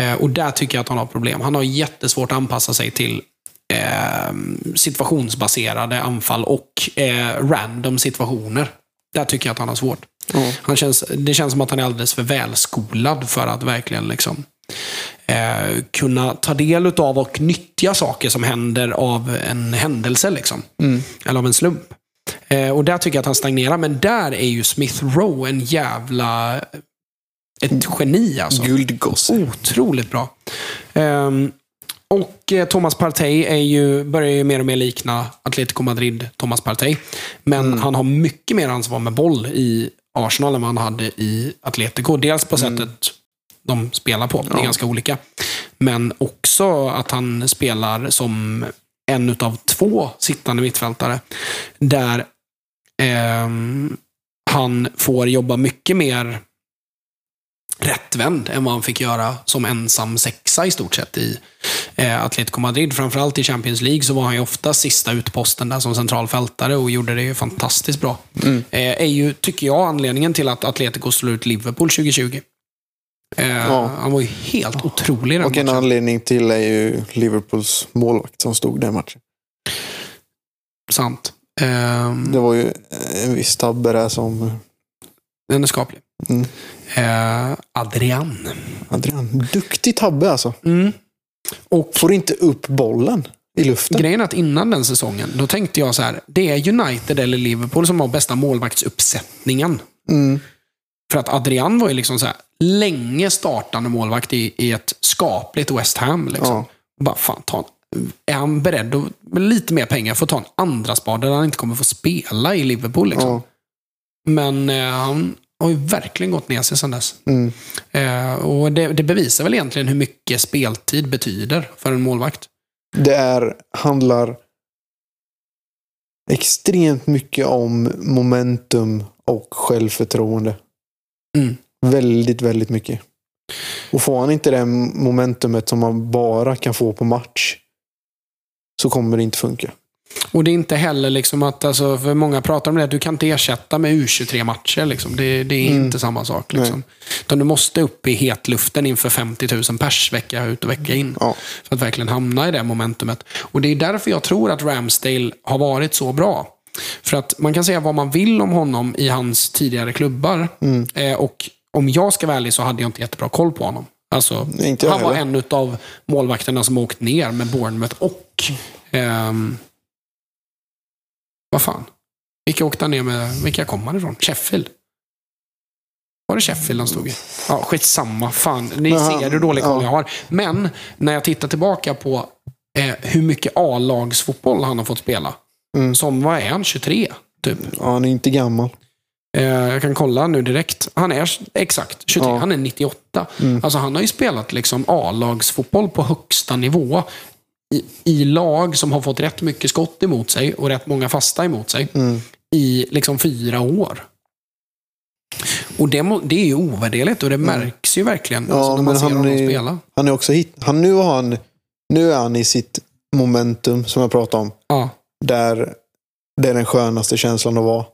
Eh, och där tycker jag att han har problem. Han har jättesvårt att anpassa sig till eh, situationsbaserade anfall och eh, random situationer. Där tycker jag att han har svårt.
Ja.
Han känns, det känns som att han är alldeles för välskolad för att verkligen liksom, eh, kunna ta del av och nyttja saker som händer av en händelse. Liksom.
Mm.
Eller av en slump. Eh, och där tycker jag att han stagnerar. Men där är ju Smith Rowe en jävla... Ett geni alltså.
Guldgosse.
Otroligt bra. Ehm, och eh, Thomas Partey är ju, börjar ju mer och mer likna Atletico Madrid, Thomas Partey. Men han har mycket mer ansvar med boll i Arsenal än vad han hade i Atletico. Dels på sättet de spelar på, det är
Ja.
ganska olika. Men också att han spelar som en utav två sittande mittfältare. Där ehm, han får jobba mycket mer rättvänd än vad han fick göra som ensam sexa i stort sett i eh, Atletico Madrid. Framförallt i Champions League så var han ju ofta sista utposten där som centralfältare och gjorde det ju fantastiskt bra.
Mm.
Eh, är ju, tycker jag, anledningen till att Atletico slår ut Liverpool 2020. Eh,
Ja.
Han var ju helt otrolig den
Och en
matchen.
anledning till är ju Liverpools målvakt som stod den matchen.
Sant. Ehm,
Det var ju en viss tabbe där som
Den är skaplig.
Mm.
Eh, Adrian.
Adrian. Duktig tabbe alltså.
Mm. Och
Får inte upp bollen i luften.
Grejen är att innan den säsongen, då tänkte jag så här. Det är United eller Liverpool som har bästa målvaktsuppsättningen.
Mm.
För att Adrian var ju liksom så här, länge startande målvakt i, i ett skapligt West Ham. Liksom.
Ja.
Bara, fan, ta en, är han beredd att, med lite mer pengar, få ta en andra spade där han inte kommer få spela i Liverpool? Liksom.
Ja.
Men eh, han har ju verkligen gått ner sig sedan dess.
Mm.
Eh, och det, det bevisar väl egentligen hur mycket speltid betyder för en målvakt.
Det är, handlar extremt mycket om momentum och självförtroende.
Mm.
Väldigt, väldigt mycket. Och får han inte det momentumet som man bara kan få på match så kommer det inte funka.
Och det är inte heller liksom att, alltså, för många pratar om det, att du kan inte ersätta med U23-matcher. Liksom. Det, det är
Mm.
inte samma sak. Liksom. Utan du måste upp i hetluften inför 50 000 pers vecka ut och vecka in.
Ja.
För att verkligen hamna i det momentumet. Och det är därför jag tror att Ramsdale har varit så bra. För att man kan säga vad man vill om honom i hans tidigare klubbar.
Mm.
Eh, och om jag ska vara ärlig så hade jag inte jättebra koll på honom. Alltså,
inte
han var
heller.
en av målvakterna som åkt ner med Bournemouth och... ehm, vad fan? Vilka åkte han ner med? Vilka kom han ifrån? Sheffield? Var det Sheffield han stod i? Ja, skitsamma. Fan, ni
han-
ser hur dålig koll
ja.
jag har. Men när jag tittar tillbaka på eh, hur mycket A-lagsfotboll han har fått spela.
Mm.
Som, vad är han? 23? Typ.
Ja, han är inte gammal.
Eh, jag kan kolla nu direkt. Han är exakt 23.
Ja.
Han är 98.
Mm.
Alltså han har ju spelat liksom A-lagsfotboll på högsta nivå i, i lag som har fått rätt mycket skott emot sig och rätt många fasta emot sig
Mm.
i liksom fyra år. Och det, det är ju ovärderligt och det märks ju verkligen
Mm. Ja,
alltså, när man ser
han
honom
är-
spela.
Han är också hit. Han, nu, har han, nu är han i sitt momentum som jag pratade om.
Ja,
Där det är den skönaste känslan att vara.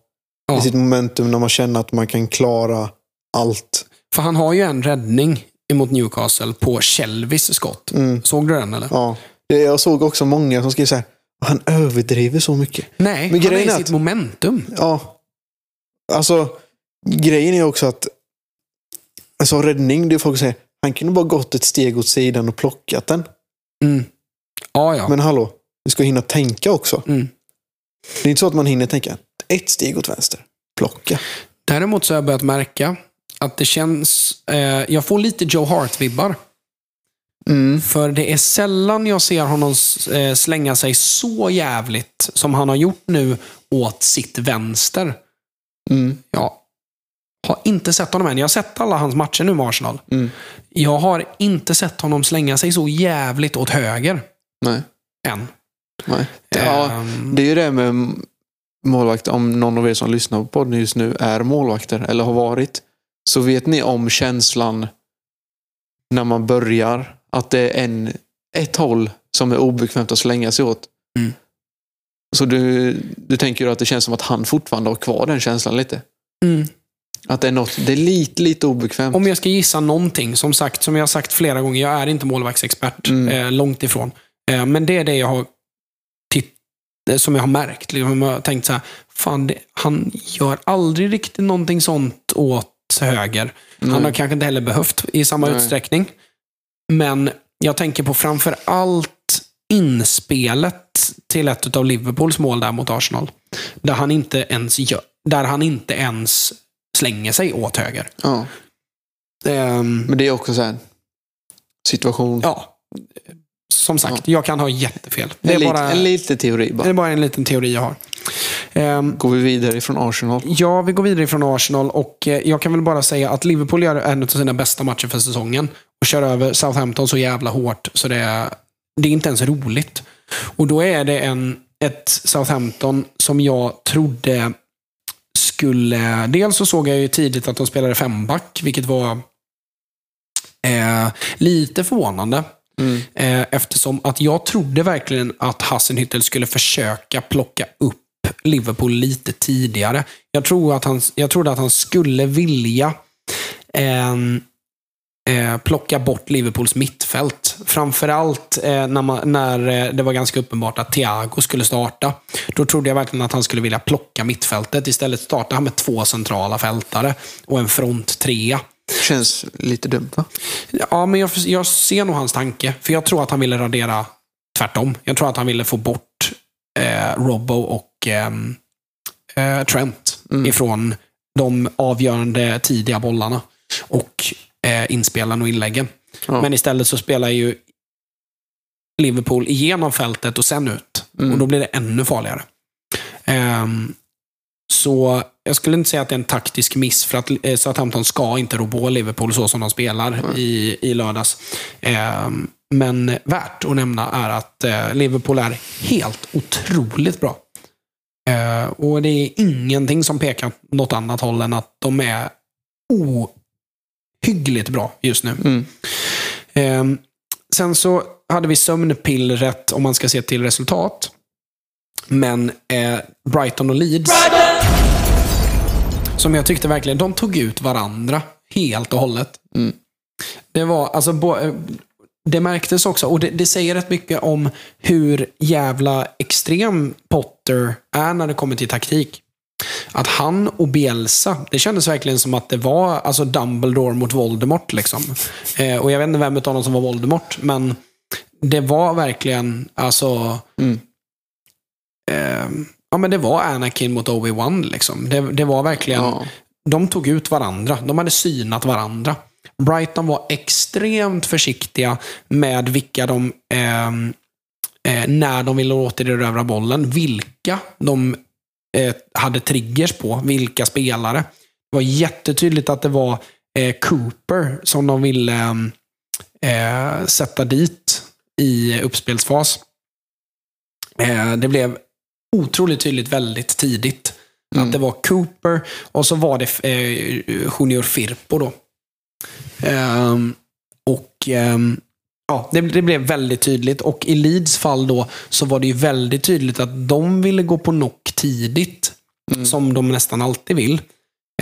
Ja.
I sitt momentum när man känner att man kan klara allt.
för han har ju en räddning emot Newcastle på Shelvis skott.
Mm.
Såg du den eller?
Ja. Jag såg också många som skrev så här. Han överdriver så mycket.
Nej,
Men
han är i sitt
att-
momentum.
Ja. Alltså, grejen är också att alltså, räddning, det är folk som säger han kunde bara gått ett steg åt sidan och plockat den.
Mm. Ja, ja.
Men hallå, du ska hinna tänka också.
Mm.
Det är inte så att man hinner tänka ett steg åt vänster. Plocka.
Däremot så har jag börjat märka att det känns... Eh, jag får lite Joe Hart-vibbar.
Mm.
För det är sällan jag ser honom eh, slänga sig så jävligt som han har gjort nu åt sitt vänster.
Mm.
Jag har inte sett honom än. Jag har sett alla hans matcher nu med Arsenal.
Mm.
Jag har inte sett honom slänga sig så jävligt åt höger
Nej.
än.
Nej. Ja,
Ehm,
det är ju det med målvakt. Om någon av er som lyssnar på podden just nu är målvakter eller har varit. Så vet ni om känslan när man börjar. Att det är en, ett håll som är obekvämt att slänga sig åt.
Mm.
Så du, du tänker att det känns som att han fortfarande har kvar den känslan lite.
mm.
Att det är, något, det är lite, lite obekvämt.
Om jag ska gissa någonting, som sagt, som jag har sagt flera gånger, jag är inte målvaktsexpert.
Mm.
Eh, långt ifrån. Eh, men det är det jag har som jag har märkt. Liksom, jag har tänkt så här, fan, det, han gör aldrig riktigt någonting sånt åt höger. Han
Nej.
har kanske inte heller behövt i samma
Nej.
utsträckning. Men jag tänker på framför allt inspelet till ett av Liverpools mål där mot Arsenal. Där han inte ens, gör, där han inte ens slänger sig åt höger.
Ja.
Ehm,
Men det är också så här situation.
Ja, som sagt, jag kan ha jättefel. Det
en,
är,
lit,
bara,
en liten teori
det
bara.
är bara en liten teori jag har. Ehm,
Går vi vidare ifrån Arsenal.
ja, vi går vidare från Arsenal och eh, jag kan väl bara säga att Liverpool gör en av sina bästa matcher för säsongen och kör över Southampton så jävla hårt så det är, det är inte ens roligt. Och då är det en, ett Southampton som jag trodde skulle... Dels så såg jag ju tidigt att de spelade femback, vilket var eh, lite förvånande.
Mm.
Eh, eftersom att jag trodde verkligen att Hassenhüttel skulle försöka plocka upp Liverpool lite tidigare. Jag, tror att han, jag trodde att han skulle vilja ehm, eh, plocka bort Liverpools mittfält. Framförallt eh, när, man, när eh, det var ganska uppenbart att Thiago skulle starta. Då trodde jag verkligen att han skulle vilja plocka mittfältet. Istället startade han med två centrala fältare och en fronttrea.
Känns lite dumt va?
Ja, men jag, jag ser nog hans tanke. För jag tror att han ville radera tvärtom. Jag tror att han ville få bort eh, Robbo och ehm, eh, Trent
Mm.
ifrån de avgörande tidiga bollarna. Och eh, inspelen och inläggen.
Ja.
Men istället så spelar ju Liverpool igenom fältet och sen ut.
Mm.
Och då blir det ännu farligare. Ehm, så jag skulle inte säga att det är en taktisk miss för att eh, Southampton ska inte rå på Liverpool så som de spelar i, i lördags. Ehm, men värt att nämna är att eh, Liverpool är helt otroligt bra. Eh, och det är ingenting som pekar åt något annat håll än att de är ohyggligt bra just nu.
Mm.
Ehm, sen så hade vi sömnpillret om man ska se till resultat. Men eh, Brighton och Leeds, som jag tyckte verkligen, de tog ut varandra helt och hållet.
Mm.
Det var, alltså, bo, eh, det märktes också, och det, det säger rätt mycket om hur jävla extrem Potter är när det kommer till taktik. Att han och Bielsa, det kändes verkligen som att det var alltså Dumbledore mot Voldemort. Liksom. Eh, och jag vet inte vem av dem som var Voldemort, men det var verkligen, alltså...
Mm.
Eh, ja, men det var Anakin mot Obi-Wan. Liksom. Det, det var verkligen...
Ja.
De tog ut varandra. De hade synat varandra. Brighton var extremt försiktiga med vilka de, ehm, eh, när de ville återerövra bollen, vilka de eh, hade triggers på, vilka spelare. Det var jättetydligt att det var eh, Cooper som de ville eh, sätta dit i uppspelsfas. Eh, det blev otroligt tydligt väldigt tidigt
Mm.
att det var Cooper och så var det eh, Junior Firpo då. Ehm, och ehm, ja, det, det blev väldigt tydligt. Och i Leeds fall då så var det ju väldigt tydligt att de ville gå på knock tidigt.
Mm.
Som de nästan alltid vill.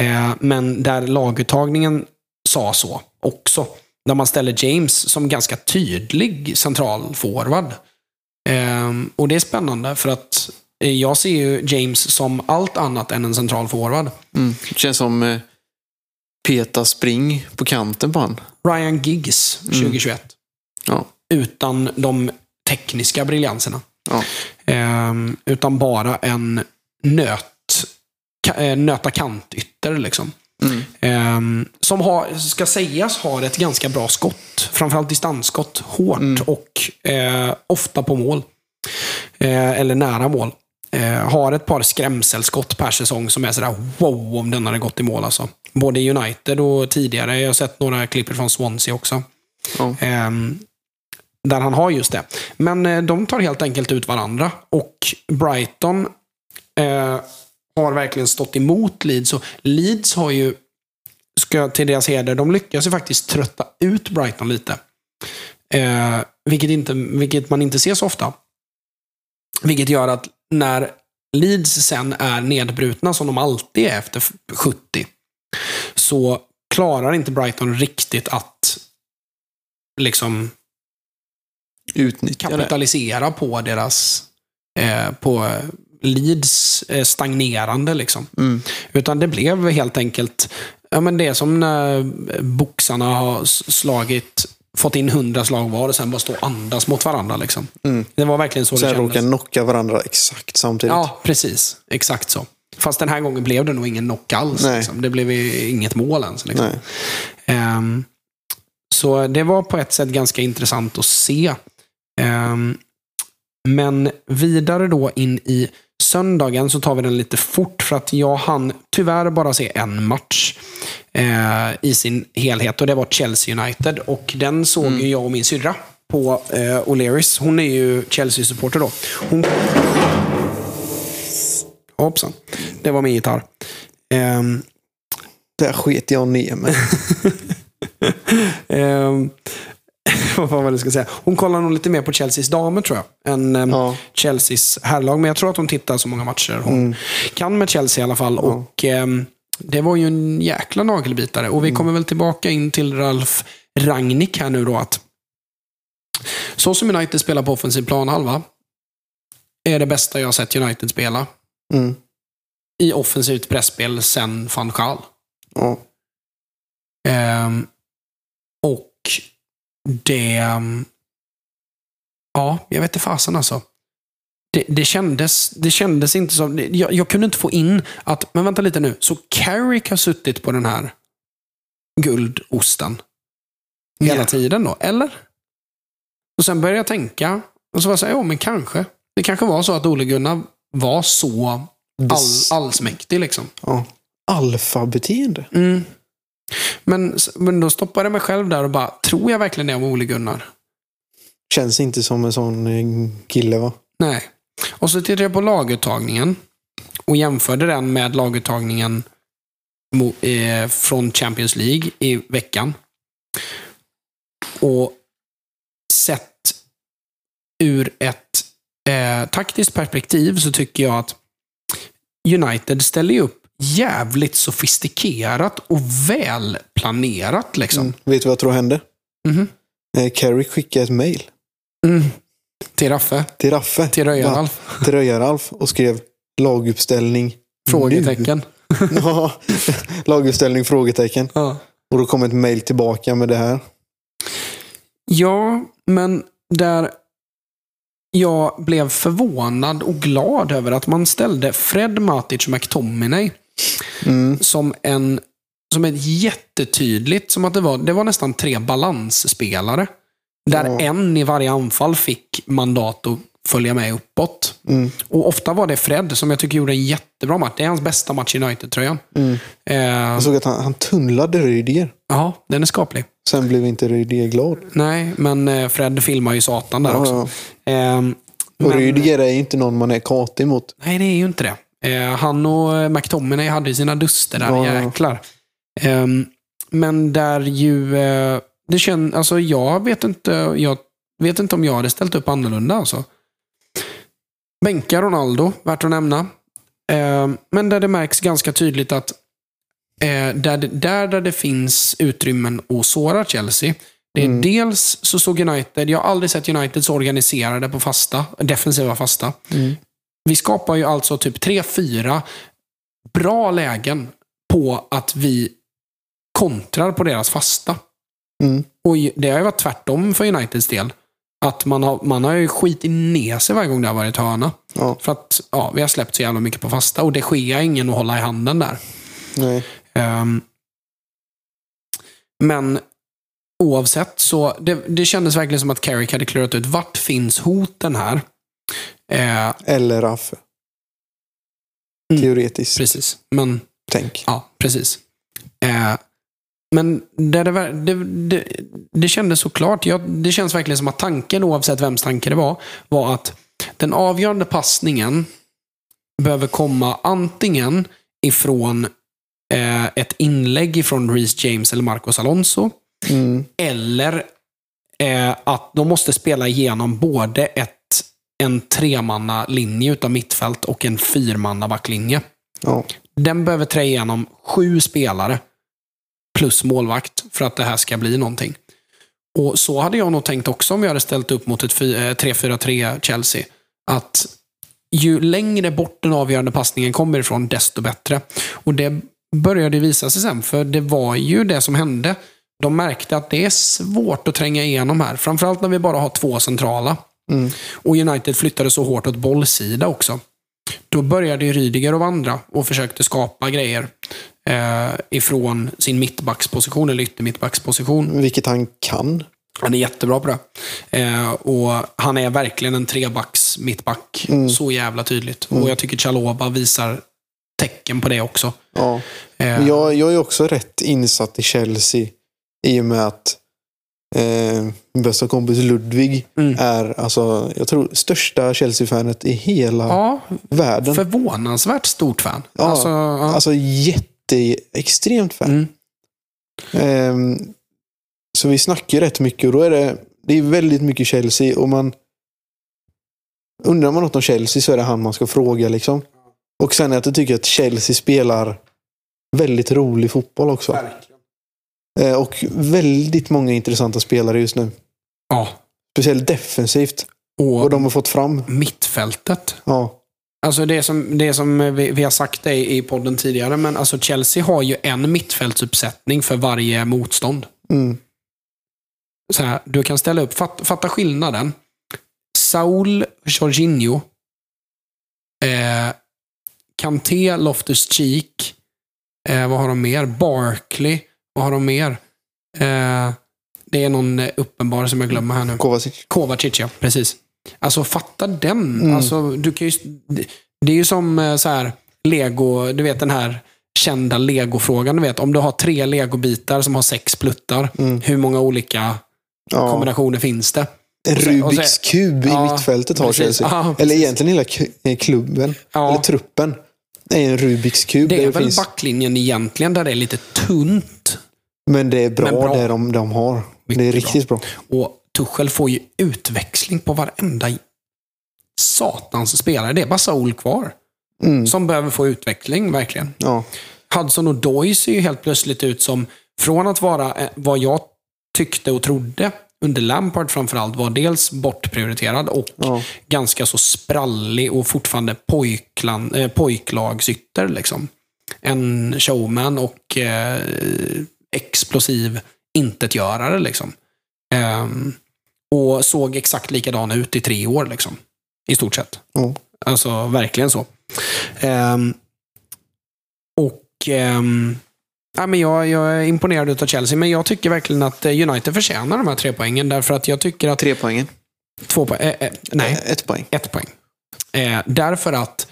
Eh, men där laguttagningen sa så också. Där man ställer James som ganska tydlig central forward. Ehm, och det är spännande för att eh, jag ser ju James som allt annat än en central forward.
Mm. Känns som eh, Peta Spring på kanten på han.
Ryan Giggs 2021.
Ja.
Utan de tekniska briljanserna.
Ja.
Ehm, utan bara en nöt, eh, nöta kantytter. Liksom.
Mm.
Ehm, som har, ska sägas har ett ganska bra skott. Framförallt distansskott. Hårt
Mm.
och eh, ofta på mål. Eh, eller nära mål. Eh, har ett par skrämselskott per säsong som är sådär wow om den hade gått i mål. Alltså. Både i United och tidigare. Jag har sett några klipp från Swansea också.
Ja.
Ehm, där han har just det. Men eh, de tar helt enkelt ut varandra. Och Brighton eh, har verkligen stått emot Leeds. Och Leeds har ju, ska jag till deras heder, de lyckas ju faktiskt trötta ut Brighton lite. Eh, vilket, inte, vilket man inte ser så ofta. Vilket gör att när Leeds sen är nedbrutna, som de alltid är efter 70, så klarar inte Brighton riktigt att liksom
Utnyttja det.
kapitalisera på deras eh, på Leeds eh, stagnerande. Liksom.
Mm.
Utan det blev helt enkelt, ja men det är som när boxarna har slagit, fått in hundra slag var och sen bara stå och andas mot varandra. Liksom.
Mm.
Det var verkligen så
Sen
det kändes.
råkar knocka varandra exakt samtidigt.
Ja, precis. Exakt så. Fast den här gången blev det nog ingen knock alls. Liksom. Det blev inget mål ens. Liksom. Ehm, så det var på ett sätt ganska intressant att se. Ehm, men vidare då in i söndagen så tar vi den lite fort för att jag hann tyvärr bara se en match eh, i sin helhet och det var Chelsea United och den såg ju jag och min syrra på eh, O'Learys. Hon är ju Chelsea-supporter då. Hon... Hoppsan, det var min gitarr. Ehm,
Där sket jag ner mig.
Ehm, vad var det jag ska säga? Hon kollar nog lite mer på Chelseas damer tror jag. Än ehm,
Ja.
Chelseas herrlag. Men jag tror att hon tittar så många matcher hon kan med Chelsea i alla fall. Och ehm, Det var ju en jäkla nagelbitare. Och vi kommer väl tillbaka in till Ralf Rangnick här nu då. att Så som United spelar på offensiv planhalva är det bästa jag har sett United spela
Mm.
i offensivt pressspel sen van Gaal. Ehm, och det... ehm, Ja, jag vet inte fasen alltså. Det, det, kändes, det kändes inte som... Jag, jag kunde inte få in att, men vänta lite nu, så Carrick har suttit på den här guldosten hela
Ja.
tiden då, eller? Och sen började jag tänka, och så var jag så här, ja men kanske. Det kanske var så att Ole Gunnar var så all, allsmäktig liksom.
ja. Alfabeteende.
Mm. Men, men då stoppade jag mig själv där och bara, tror jag verkligen det om Ole Gunnar?
Känns inte som en sån eh, kille va?
Nej. Och så tittade jag på laguttagningen och jämförde den med laguttagningen eh, från Champions League i veckan. Och sett ur ett eh, taktiskt perspektiv så tycker jag att United ställer ju upp jävligt sofistikerat och välplanerat. Liksom.
Mm. Vet du vad jag tror hände?
Mhm.
Eh, Carrick skickade ett mail
Mm. Till Raffe.
till Raffe.
Till? Röjaralf.
Till Röjaralf och skrev laguppställning.
Frågetecken.
Ja, laguppställning frågetecken.
Ja.
Och då kom ett mail tillbaka med det här.
ja, men där jag blev förvånad och glad över att man ställde Fred Matic McTominay
Mm.
som en som ett jättetydligt, som att det var, det var nästan tre balansspelare. Där
Ja.
en i varje anfall fick mandat att följa med uppåt.
Mm.
Och ofta var det Fred som jag tycker gjorde en jättebra match. Det är hans bästa match i United-tröjan.
Mm.
Eh,
Jag såg att han, han tunnlade Rydiger.
ja, den är skaplig.
Sen blev inte Rydiger glad.
Nej, men eh, Fred filmar ju satan där också.
Ja,
Ehm,
Och
Men-
Rydiger är ju inte någon man är katig mot.
Nej, det är ju inte det. Eh, han och eh, McTominay hade sina duster där,
Ja.
jäklar. Ehm, men där ju... Eh, det känns, alltså jag vet inte, jag vet inte om jag hade ställt upp annorlunda alltså. Bänka Ronaldo, värt att nämna. Ehm, men där det märks ganska tydligt att eh, där, där, där det finns utrymmen att såra Chelsea, det är
Mm.
dels så såg United, jag har aldrig sett United så organiserade på fasta, defensiva fasta.
Mm.
Vi skapar ju alltså typ tre, fyra bra lägen på att vi kontrar på deras fasta.
Mm.
Och det har ju varit tvärtom för Uniteds del. Att man har, man har ju skitit ner sig varje gång det har varit hörna.
Ja,
För att ja, vi har släppt så jävla mycket på fasta och det sker ingen att hålla i handen där.
nej.
Ehm, men oavsett så, det, det kändes verkligen som att Carrick hade klurat ut vart finns hoten här. Eh,
Eller Raffe.
Mm.
Teoretiskt
precis, men
tänk.
Ja, precis. Eh, men det, det, det, det, kändes såklart, ja, det känns verkligen som att tanken, oavsett vems tanke det var, var att den avgörande passningen behöver komma antingen ifrån eh, ett inlägg ifrån Reece James eller Marcos Alonso,
Mm.
eller eh, att de måste spela igenom både ett, en tremanna linje utav mittfält och en fyrmanna backlinje.
Ja.
Den behöver trä igenom sju spelare plus målvakt för att det här ska bli någonting. Och så hade jag nog tänkt också om vi hade ställt upp mot ett fy- eh, 3-4-3 Chelsea. Att ju längre bort den avgörande passningen kommer ifrån, desto bättre. Och det började visa sig sen, för det var ju det som hände. De märkte att det är svårt att tränga igenom här. Framförallt när vi bara har två centrala.
Mm.
Och United flyttade så hårt åt bollsida också. Då började Rydiger att vandra och försökte skapa grejer eh, ifrån sin mittbacksposition eller yttermittbacksposition.
Vilket han kan.
Han är jättebra på det. Eh, och Han är verkligen en trebacks mittback.
Mm.
Så jävla tydligt. Och jag tycker Chaloba visar tecken på det också.
Ja.
Eh,
jag, jag är också rätt insatt i Chelsea i och med att eh, min bästa kompis Ludvig
Mm.
är alltså, jag tror, största Chelsea-fanet i hela
ja,
världen.
förvånansvärt stort fan.
Ja,
Alltså, ja.
Alltså jätte, extremt fan.
Mm.
Ehm, så vi snackar rätt mycket och då är det, det är väldigt mycket Chelsea och man undrar man något om Chelsea så är det han man ska fråga liksom. Och sen att jag tycker att Chelsea spelar väldigt rolig fotboll också. Eh, och väldigt många intressanta spelare just nu.
ja.
Speciellt defensivt.
Och,
Och de har fått fram.
mittfältet.
Ja,
Alltså det som, det som vi, vi har sagt det i podden tidigare, men alltså Chelsea har ju en mittfältsuppsättning för varje motstånd.
mm,
Så här, du kan ställa upp, fatta, fatta skillnaden. Saul, Jorginho, eh, Kanté, Loftus-Cheek, eh, vad har de mer? Barkley, vad har de mer? Eh, det är någon eh, uppenbar som jag glömmer här nu.
Kovacic.
Kovacic, ja. Precis. Alltså fatta den.
Mm.
Alltså, du kan ju, det, är ju som eh, så här, Lego, du vet den här kända Lego-frågan. Du vet, om du har tre Lego-bitar som har sex pluttar,
Mm.
hur många olika
Ja.
kombinationer finns det?
En Rubiks kub i
Ja,
mittfältet har
precis.
Chelsea.
Ja,
Eller egentligen hela eh, klubben.
Ja.
Eller truppen. Det är en Rubiks kub.
Det är väl
finns,
backlinjen egentligen, där det är lite tunt.
Men det är bra,
bra.
det de, de har. det är
Mycket
riktigt bra.
Och Tuchel får ju utväxling på varenda satans spelare. Det är bara Saul kvar.
Mm.
Som behöver få utveckling, verkligen.
Ja.
Hudson och Doy ser ju helt plötsligt ut som, från att vara eh, vad jag tyckte och trodde under Lampard framförallt, var dels bortprioriterad och
Ja.
ganska så sprallig och fortfarande pojklan, eh, pojklagsytter. Liksom. En showman och eh, explosiv intetgörare. Liksom. Ehm, och såg exakt likadan ut i tre år. Liksom. I stort sett.
Ja.
Alltså verkligen så. Ehm, och ehm, ja, men jag, jag är imponerad av Chelsea, men jag tycker verkligen att eh, United förtjänar de här tre poängen. Därför att jag tycker att...
Tre poängen.
Två poäng. Eh, eh, nej,
Eh, Ett poäng.
ett poäng. Eh, därför att...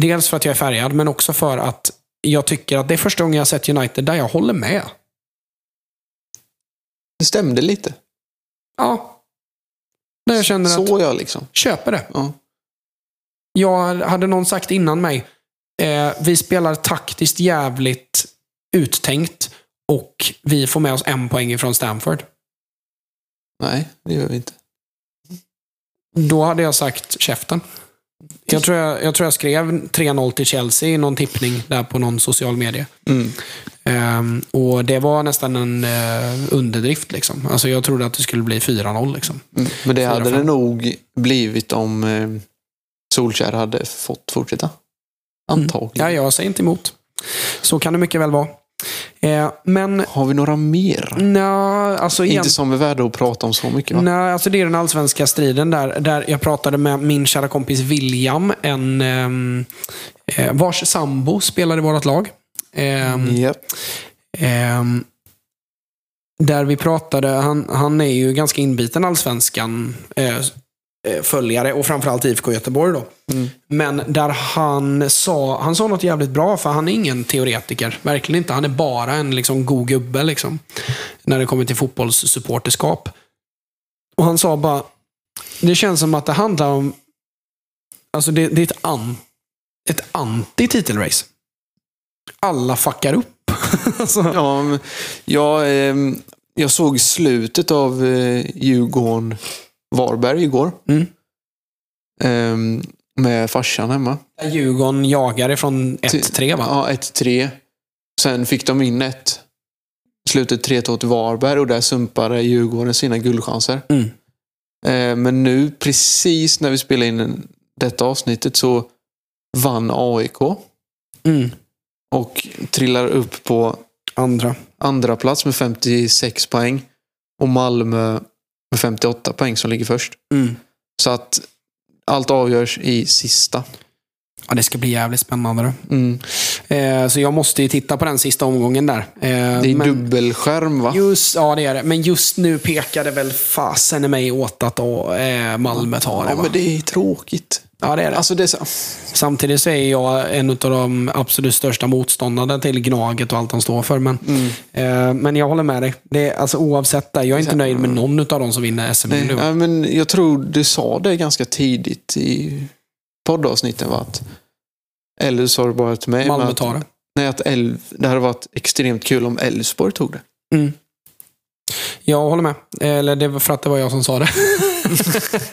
Dels för att jag är färgad, men också för att jag tycker att det är första gången jag har sett United där jag håller med.
Det stämde lite.
Ja. Där jag känner att,
Så jag liksom.
köper det.
Ja.
Jag hade någon sagt innan mig, eh, vi spelar taktiskt jävligt uttänkt och vi får med oss en poäng ifrån Stanford.
Nej, det gör vi inte.
Då hade jag sagt käften. Jag tror jag, jag, tror jag skrev 3-0 till Chelsea i någon tippning där på någon social media.
Mm.
Ehm, och det var nästan en eh, underdrift. Liksom. Alltså jag trodde att det skulle bli 4-0. Liksom.
Mm. Men det hade det nog blivit om eh, Solskär hade fått fortsätta. Antagligen.
Ja, jag säger inte emot. Så kan det mycket väl vara. Eh, men
Har vi några mer?
nja, alltså igen,
Inte som är värda att prata om så mycket va?
Nej, alltså det är den allsvenska striden där, där jag pratade med min kära kompis William, en ehm, eh, vars sambo spelar i vårt lag. Ehm,
Japp.
ehm, där vi pratade, han, han är ju ganska inbiten allsvenskan eh, eh, följare och framförallt IFK Göteborg då.
Mm.
Men där han sa, han sa något jävligt bra, för han är ingen teoretiker. Verkligen inte. Han är bara en liksom, god gubbe liksom, när det kommer till fotbollssupporterskap. Och han sa bara, det känns som att det handlar om, alltså det, det är ett, an, ett anti-titelrace. Alla fuckar upp. alltså,
Ja, jag, ehm, jag såg slutet av eh, Djurgården-Varberg igår.
Mm.
Ehm, med farsan hemma.
Djurgården jagar ifrån 1-3 va?
Ja, 1-3. Sen fick de in ett. Slutet 3-2 till Varberg och där sumpade Djurgården sina guldchanser.
Mm.
Eh, men nu, precis när vi spelade in detta avsnittet, så vann AIK
Mm.
och trillar upp på
Andra.
andra plats med 56 poäng. Och Malmö med 58 poäng som ligger först.
Mm.
Så att allt avgörs i sista.
Ja, det ska bli jävligt spännande. Då.
Mm.
Eh, så jag måste ju titta på den sista omgången där. Eh,
Det är
men
dubbelskärm va?
just, ja, det är det. Men just nu pekar det väl fasen i mig åt att då, eh, Malmö tar det.
Ja,
Va?
men det är tråkigt.
Ja, det är det.
Alltså det är så...
Samtidigt så är jag en av de absolut största motståndarna till Gnaget och allt de står för. Men,
Mm.
eh, men jag håller med dig. Det är, alltså, oavsett det, jag är inte nöjd med någon av de som vinner SM
Nej,
nu.
ja, men jag tror du sa det ganska tidigt i poddavsnitten. Va? Att, eller sa du bara till mig.
Malmö tar det.
Nej, att Elv, det hade varit extremt kul om Elfsborg tog det.
Mm. Jag håller med. Eller det var för att det var jag som sa det.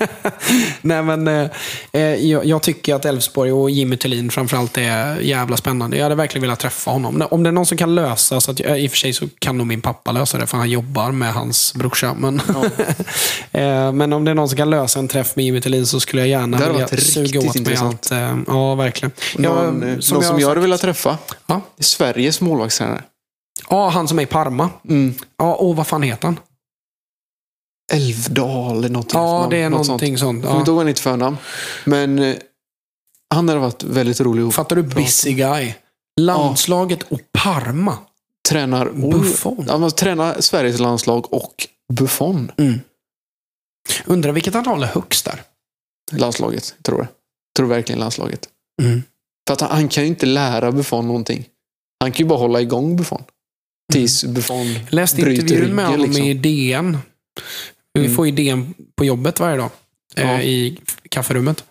Nej, men eh, eh, jag, jag tycker att Elfsborg och Jimmy Tillin framförallt är jävla spännande. Jag hade verkligen velat träffa honom. Om det är någon som kan lösa, så att, jag- i och för sig så kan nog min pappa lösa det, för han jobbar med hans brorsa. Men, eh, men om det är någon som kan lösa en träff med Jimmy Tillin så skulle jag gärna vilja suga åt mig allt. eh, Ja, verkligen.
Någon,
Jag-
eh, någon som,
har
jag hade velat träffa.
Ja.
Sveriges målvaktstränare.
Ja, han som är i Parma.
Mm.
Ja, och vad fan heter han?
Älvdal eller någonting.
Ja, det är
något sånt.
någonting sånt.
Jag kommer
Ja.
inte ihåg vad han heter för namn. Men eh, han hade varit väldigt rolig att
Fattar du? Busy guy. Landslaget och Parma.
tränar.
Buffon.
Ja, man tränar Sveriges landslag och Buffon.
Mm. Undrar vilket han håller högst där.
Landslaget, tror jag. Tror verkligen landslaget.
Mm.
För att han, han kan ju inte lära Buffon någonting. Han kan ju bara hålla igång Buffon. Tills Buffon
läste
bryter
intervjun med honom
liksom.
i DN. Vi
Mm.
får ju DN på jobbet varje dag.
Ja.
Eh, I kafferummet.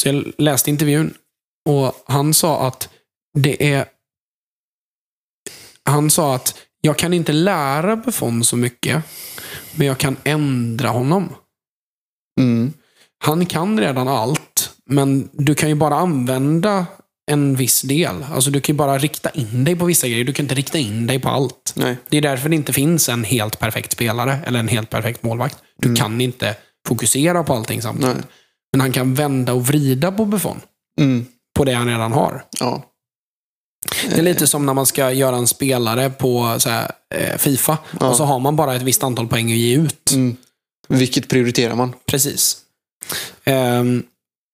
Så jag läste intervjun. Och han sa att det är... Han sa att jag kan inte lära Buffon så mycket. Men jag kan ändra honom.
Mm.
Han kan redan allt, men du kan ju bara använda en viss del. Alltså du kan ju bara rikta in dig på vissa grejer. Du kan inte rikta in dig på allt.
Nej.
Det är därför det inte finns en helt perfekt spelare eller en helt perfekt målvakt. Du
Mm.
kan inte fokusera på allting samtidigt.
Nej.
Men han kan vända och vrida på Buffon.
Mm.
På det han redan har.
Ja.
Det är lite som när man ska göra en spelare på här, eh, Fifa.
Ja.
Och så har man bara ett visst antal poäng att ge ut.
Mm. Vilket prioriterar man?
Precis. Ehm,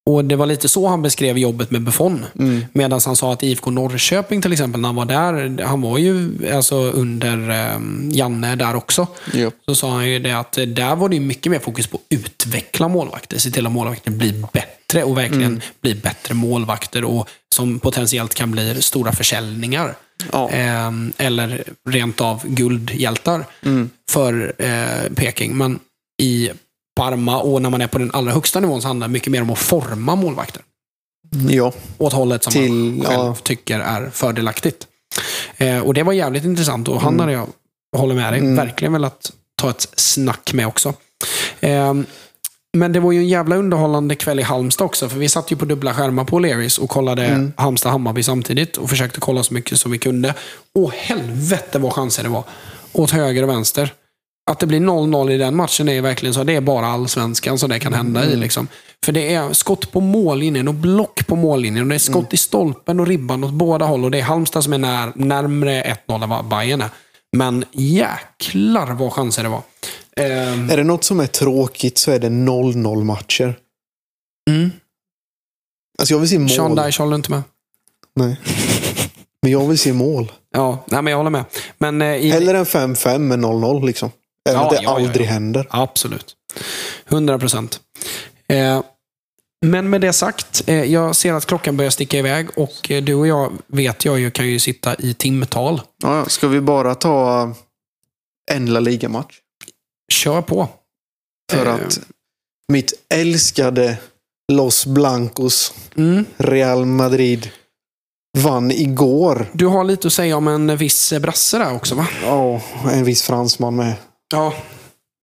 och Det var lite så han beskrev jobbet med Buffon.
Mm.
Medan han sa att IFK Norrköping till exempel, när han var där, han var ju alltså under ehm, Janne där också.
Ja.
Så sa han ju det att eh, där var det mycket mer fokus på att utveckla målvakter. Se till att målvakter blir bättre och verkligen blir bättre målvakter och som potentiellt kan bli stora försäljningar.
Ja.
Ehm, eller rent av guldhjältar
Mm.
för eh, Peking. Men i Parma och när man är på den allra högsta nivån så handlar det mycket mer om att forma målvakter.
Ja,
Åt hållet som
Till-
man själv
ja.
tycker är fördelaktigt. Eh, och det var jävligt intressant och han hade jag, håller med dig,
Mm.
verkligen velat ta ett snack med också. Eh, men det var ju en jävla underhållande kväll i Halmstad också, för vi satt ju på dubbla skärmar på Leris och kollade
Mm.
Halmstad-Hammarby samtidigt och försökte kolla så mycket som vi kunde. Och helvete vad chanser det var. Åt höger och vänster. Att det blir 0-0 i den matchen är verkligen så. Det är bara allsvenskan som det kan hända i. Liksom. För det är skott på mållinjen och block på mållinjen. Och det är skott i stolpen och ribban åt båda håll. Och det är Halmstad som är när, närmre 1-0 än vad Bayern är. Men jäklar vad chanser det var. Ehm,
är det något som är tråkigt så är det 0-0 matcher.
mm.
Alltså jag vill se mål.
Sean Dyche håller inte med.
Nej. Men jag vill se mål.
Ja, nej, men jag håller med. Men, eh, i,
Hellre än 5-5 med 0-0 liksom. Även
Ja,
att det
ja,
aldrig
ja.
händer.
Absolut. 100 procent. Eh, men med det sagt, eh, jag ser att klockan börjar sticka iväg och eh, du och jag vet jag ju kan ju sitta i timtal.
Ja, ja. ska vi bara ta en La Liga-match?
Kör på.
För
Eh.
att mitt älskade Los Blancos
Mm.
Real Madrid vann igår.
Du har lite att säga om en viss brasse där också va?
Ja, en viss fransman med.
Ja.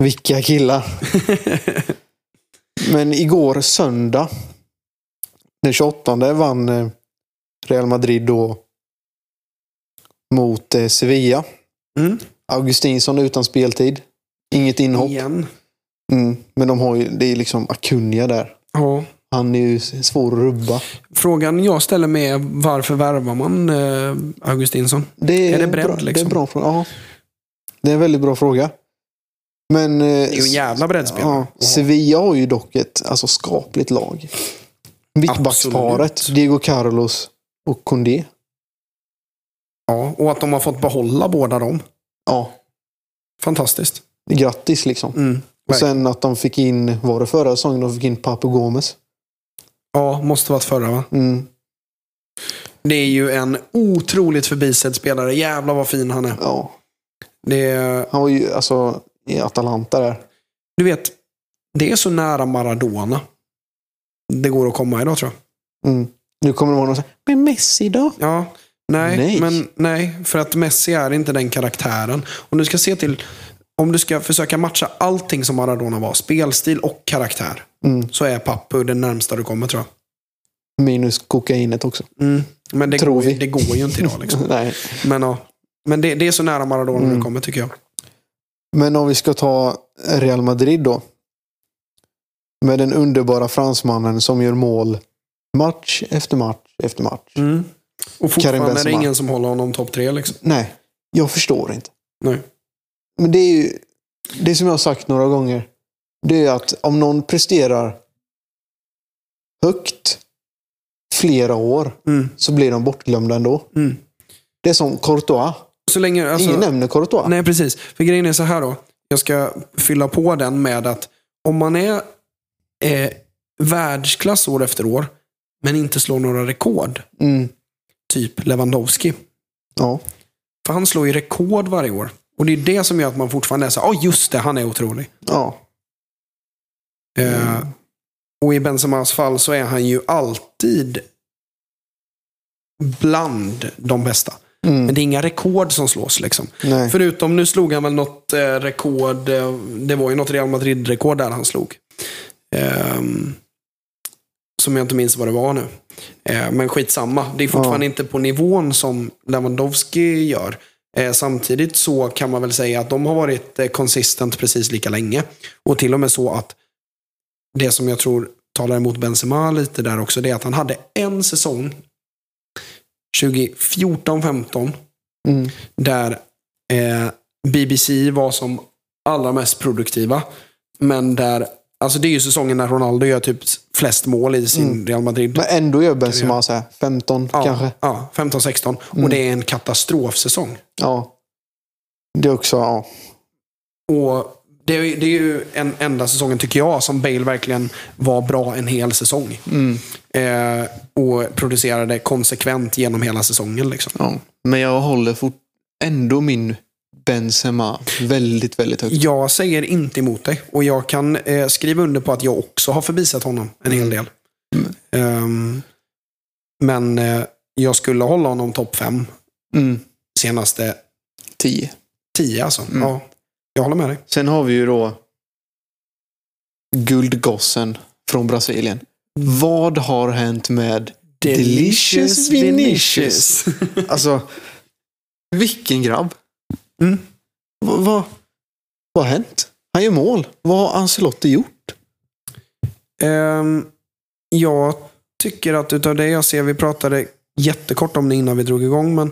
Vilka killar. Men igår söndag, den 28, vann eh, Real Madrid då mot eh, Sevilla.
Mm.
Augustinsson utan speltid. Inget inhopp.
Igen.
Mm. Men de har ju, det är liksom Acuna där.
Ja.
Han är ju svår att rubba.
Frågan jag ställer mig är varför värvar man eh, Augustinsson?
Det är,
Är det bredd,
bra, Det är
liksom?
en bra fråga. Ja. Det är en väldigt bra fråga. Men eh,
Det är ju en jävla breddspelare.
ja, Sevilla har ju dock ett alltså, skapligt lag. Mittbacksparet. Diego Carlos och Condé.
Ja, och att de har fått behålla båda dem.
Ja,
Fantastiskt.
grattis liksom.
Mm.
Och sen att de fick in, var det förra säsongen de fick in Papu Gomez?
Ja, måste varit förra va?
Mm.
Det är ju en otroligt förbisedd spelare. Jävlar vad fin han är.
Ja,
Det
han var ju alltså i Atalanta där.
du vet, det är så nära Maradona. Det går att komma idag tror jag.
Mm. Nu kommer det vara någon så här, men Messi då?
Ja, nej,
Nej.
men nej, för att Messi är inte den karaktären. Om du ska se till, om du ska försöka matcha allting som Maradona var, spelstil och karaktär,
Mm.
så är Papu det närmsta du kommer tror jag.
Minus kokainet också.
Mm. Men det
Tror
går,
vi.
det går ju inte idag. Liksom.
Nej.
Men, ja. men det, det är så nära Maradona
Mm.
du kommer tycker jag.
Men om vi ska ta Real Madrid då. Med den underbara fransmannen som gör mål match efter match efter match.
Mm. Och fortfarande är det ingen som håller honom topp tre. Liksom.
Nej, jag förstår inte.
Nej.
Men det är ju det som jag har sagt några gånger. Det är att om någon presterar högt flera år
Mm.
så blir de bortglömda ändå.
Mm.
Det är som Courtois.
Så länge, alltså,
Ingen nämner Courtois.
Nej, precis. För grejen är så här då. Jag ska fylla på den med att om man är eh, världsklass år efter år, men inte slår några rekord,
Mm.
typ Lewandowski.
Ja.
För han slår ju rekord varje år. Och det är det som gör att man fortfarande är så ja just det, han är otrolig.
ja.
Eh, och i Benzemas fall så är han ju alltid bland de bästa.
Mm.
Men det är inga rekord som slås liksom.
Nej.
Förutom, nu slog han väl något eh, rekord. Eh, det var ju något Real Madrid-rekord där han slog. Ehm, som jag inte minns vad det var nu. Eh, men skitsamma. Det är fortfarande inte på nivån som Lewandowski gör. Eh, samtidigt så kan man väl säga att de har varit eh, consistent precis lika länge. Och till och med så att det som jag tror talar emot Benzema lite där också, det är att han hade en säsong 2014-15
Mm.
där eh, BBC var som allra mest produktiva. Men där, alltså det är ju säsongen när Ronaldo gör typ flest mål i sin Real Madrid.
Men ändå gör Benzema så här 15
ja,
kanske.
Ja, 15-16.
Mm.
Och det är en katastrofsäsong.
Ja. Det är också, ja.
Och det är, det är ju en enda säsongen, tycker jag, som Bale verkligen var bra en hel säsong.
Mm.
Eh, och producerade konsekvent genom hela säsongen. Liksom.
ja. Men jag håller fort ändå min Benzema väldigt, väldigt högt.
Jag säger inte emot dig. Och jag kan eh, skriva under på att jag också har förbisett honom en hel del.
Mm.
Ehm, men eh, jag skulle hålla honom topp fem
Mm.
senaste
10.
tio alltså.
Mm.
Ja, jag håller med dig.
Sen har vi ju då guldgossen från Brasilien. Vad har hänt med Delicious Vinicius? Alltså, vilken grabb.
Mm.
Vad, vad, vad har hänt? Han gör mål. Vad har Ancelotti gjort?
Ehm, jag tycker att utav det jag ser, vi pratade jättekort om det innan vi drog igång, men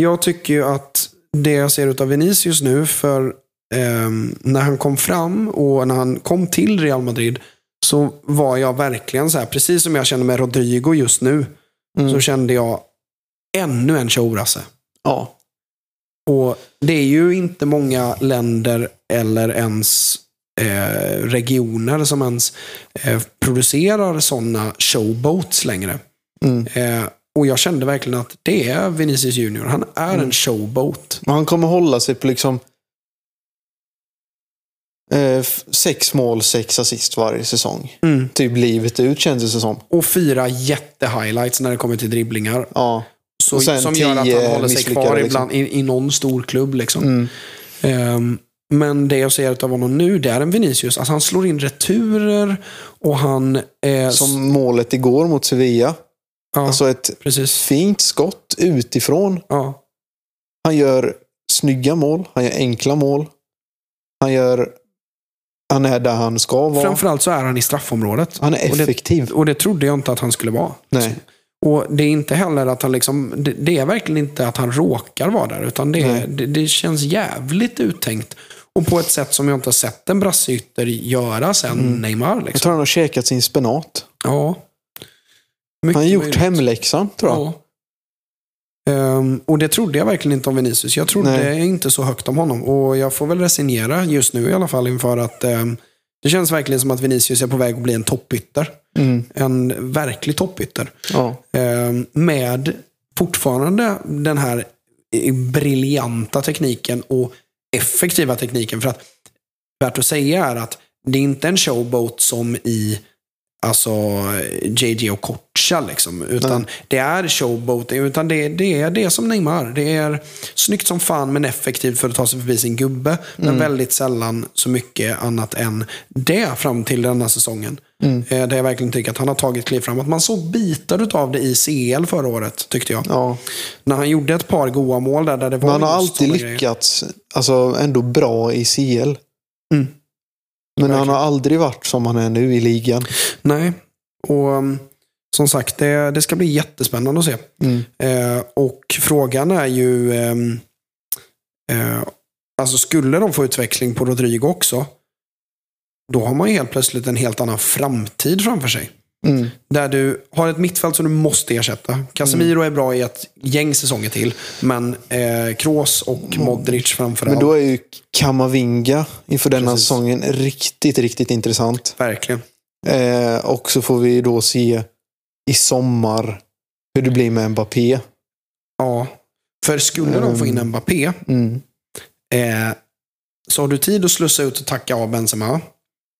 jag tycker ju att det jag ser utav Vinicius nu, för ehm, när han kom fram och när han kom till Real Madrid så var jag verkligen så här, precis som jag känner med Rodrigo just nu,
Mm.
så kände jag ännu en showrasse.
Ja.
Och det är ju inte många länder eller ens eh, regioner som ens eh, producerar sådana showboats längre.
Mm.
Och jag kände verkligen att det är Vinicius Junior. Han är
Mm.
en showboat.
Men han kommer hålla sig på liksom eh, sex mål, sex assist varje säsong. Typ livet ut känns det som.
Och fyra jättehighlights när det kommer till dribblingar.
Ja.
Så, som gör att han håller sig kvar
liksom.
ibland i, i någon stor klubb. Liksom.
Mm.
Ehm, men det jag ser av honom nu, det är en Vinicius. Alltså han slår in returer och han... Eh,
Som målet igår mot Sevilla.
Ja,
Alltså ett
precis.
fint skott utifrån.
Ja.
Han gör snygga mål. Han gör enkla mål. Han gör... Han är där han ska vara.
Framförallt så är han i straffområdet.
Han är
Och det-
effektiv.
Och det trodde jag inte att han skulle vara.
Nej.
Och det är inte heller att han liksom, det, det är verkligen inte att han råkar vara där, utan det, det, det känns jävligt uttänkt. Och på ett sätt som jag inte har sett en brassytter göra sen
Mm.
Neymar.
Jag
Liksom.
tror han har käkat sin spenat.
Ja.
Han har
Mycket
gjort
möjligt.
hemläxan, tror jag.
Ja. Ehm, och det trodde jag verkligen inte om Vinicius. Jag trodde
Nej.
inte så högt om honom. Och jag får väl resignera just nu i alla fall inför att ehm, det känns verkligen som att Vinicius är på väg att bli en toppytter.
Mm.
En verklig toppytter.
Ja.
Ehm, med fortfarande den här briljanta tekniken och effektiva tekniken. För att värt att säga är att det är inte en showboat som i alltså JJ och Kocha. Liksom, utan
Nej.
det är showboat. Utan det, det är det som Neymar. Det är snyggt som fan men effektivt för att ta sig förbi sin gubbe. Men väldigt sällan så mycket annat än det fram till denna säsongen.
Mm.
Eh, Där jag verkligen tycker att han har tagit kliv framåt. Man såg bitar av det i CL förra året, tyckte jag.
ja.
När han gjorde ett par goa mål där, där det var
Men han har alltid lyckats alltså, ändå bra i CL.
Mm.
Men han har aldrig varit som han är nu i ligan.
Nej, och um, som sagt, det, det ska bli jättespännande att se.
Mm.
Eh, och frågan är ju, ehm, eh, alltså skulle de få utveckling på Rodrigo också, då har man ju helt plötsligt en helt annan framtid framför sig.
Mm.
Där du har ett mittfält som du måste ersätta. Casemiro är bra i ett gäng säsonger till, men eh, Kroos och Modric framförallt.
Men då är ju Kamavinga inför denna
Precis.
säsongen riktigt, riktigt intressant.
Verkligen.
Eh, och så får vi då se i sommar hur det blir med Mbappé.
Ja. För skulle de få in
Mm.
Mbappé,
Mm.
eh, så har du tid att slussa ut och tacka av Benzema.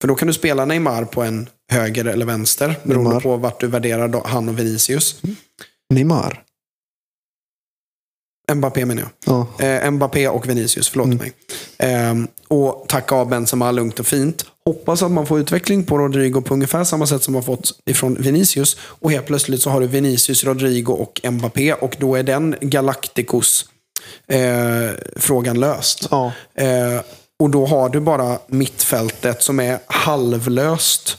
För då kan du spela Neymar på en höger eller vänster, beroende
Neymar.
på vart du värderar han och Vinicius.
Neymar.
Mbappé menar jag.
Ja.
Eh, Mbappé och Vinicius, förlåt
Mm.
mig. Ehm, och tacka av Benzema lugnt och fint. Hoppas att man får utveckling på Rodrigo på ungefär samma sätt som man fått ifrån Vinicius. Och helt plötsligt så har du Vinicius, Rodrigo och Mbappé. Och då är den Galacticos eh, frågan löst.
Ja.
Och då har du bara mittfältet som är halvlöst.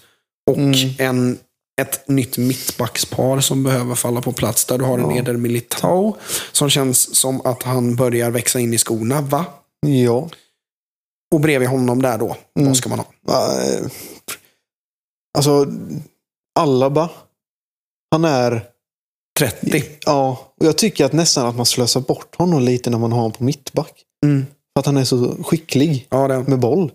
Och
Mm.
en, ett nytt mittbackspar som behöver falla på plats. Där du har en
Ja.
Eder Militao som känns som att han börjar växa in i skorna. Va?
ja.
Och bredvid honom där då,
Mm.
vad ska man ha?
Eh, Alltså, Alaba. Han är...
30.
Ja, och jag tycker att nästan att man slösar bort honom lite när man har honom på mittback.
Mm.
För att han är så skicklig
Ja, det.
med boll.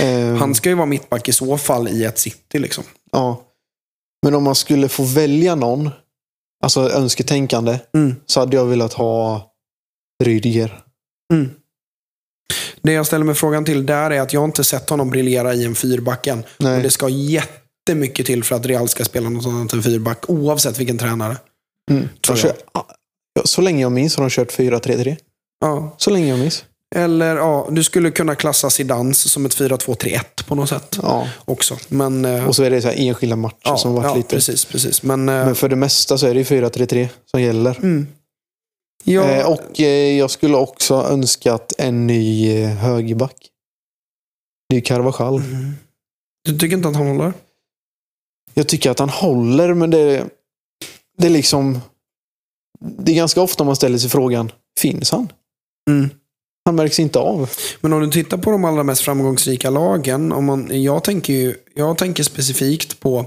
Eh,
Han ska ju vara mittback i så fall i ett city. Liksom.
Ja. Men om man skulle få välja någon, alltså önsketänkande,
Mm.
så hade jag velat ha Rydiger.
Det jag ställer mig frågan till där är att jag inte sett honom briljera i en fyrback än. Och
Nej.
det ska jättemycket till för att Real ska spela något annat än fyrback, oavsett vilken tränare.
Mm.
Tror jag.
så länge jag minns har de kört 4-3-3.
Ja.
Så länge jag minns.
Eller ja, du skulle kunna klassa Zidans som ett 4-2-3-1 på något sätt
Ja.
också. Men, eh,
Och så är det så här enskilda matcher
ja,
som varit
ja,
lite...
precis, precis. Men, eh,
Men för det mesta så är det ju 4-3-3 som gäller.
mm. ja,
Eh, och jag skulle också önskat en ny högerback. Ny Carvajal.
Mm. Du tycker inte att han håller?
Jag tycker att han håller, men det, det är liksom... Det är ganska ofta man ställer sig frågan, finns han?
Mm.
Han märks inte av.
Men om du tittar på de allra mest framgångsrika lagen. Om man, jag, tänker ju, jag tänker specifikt på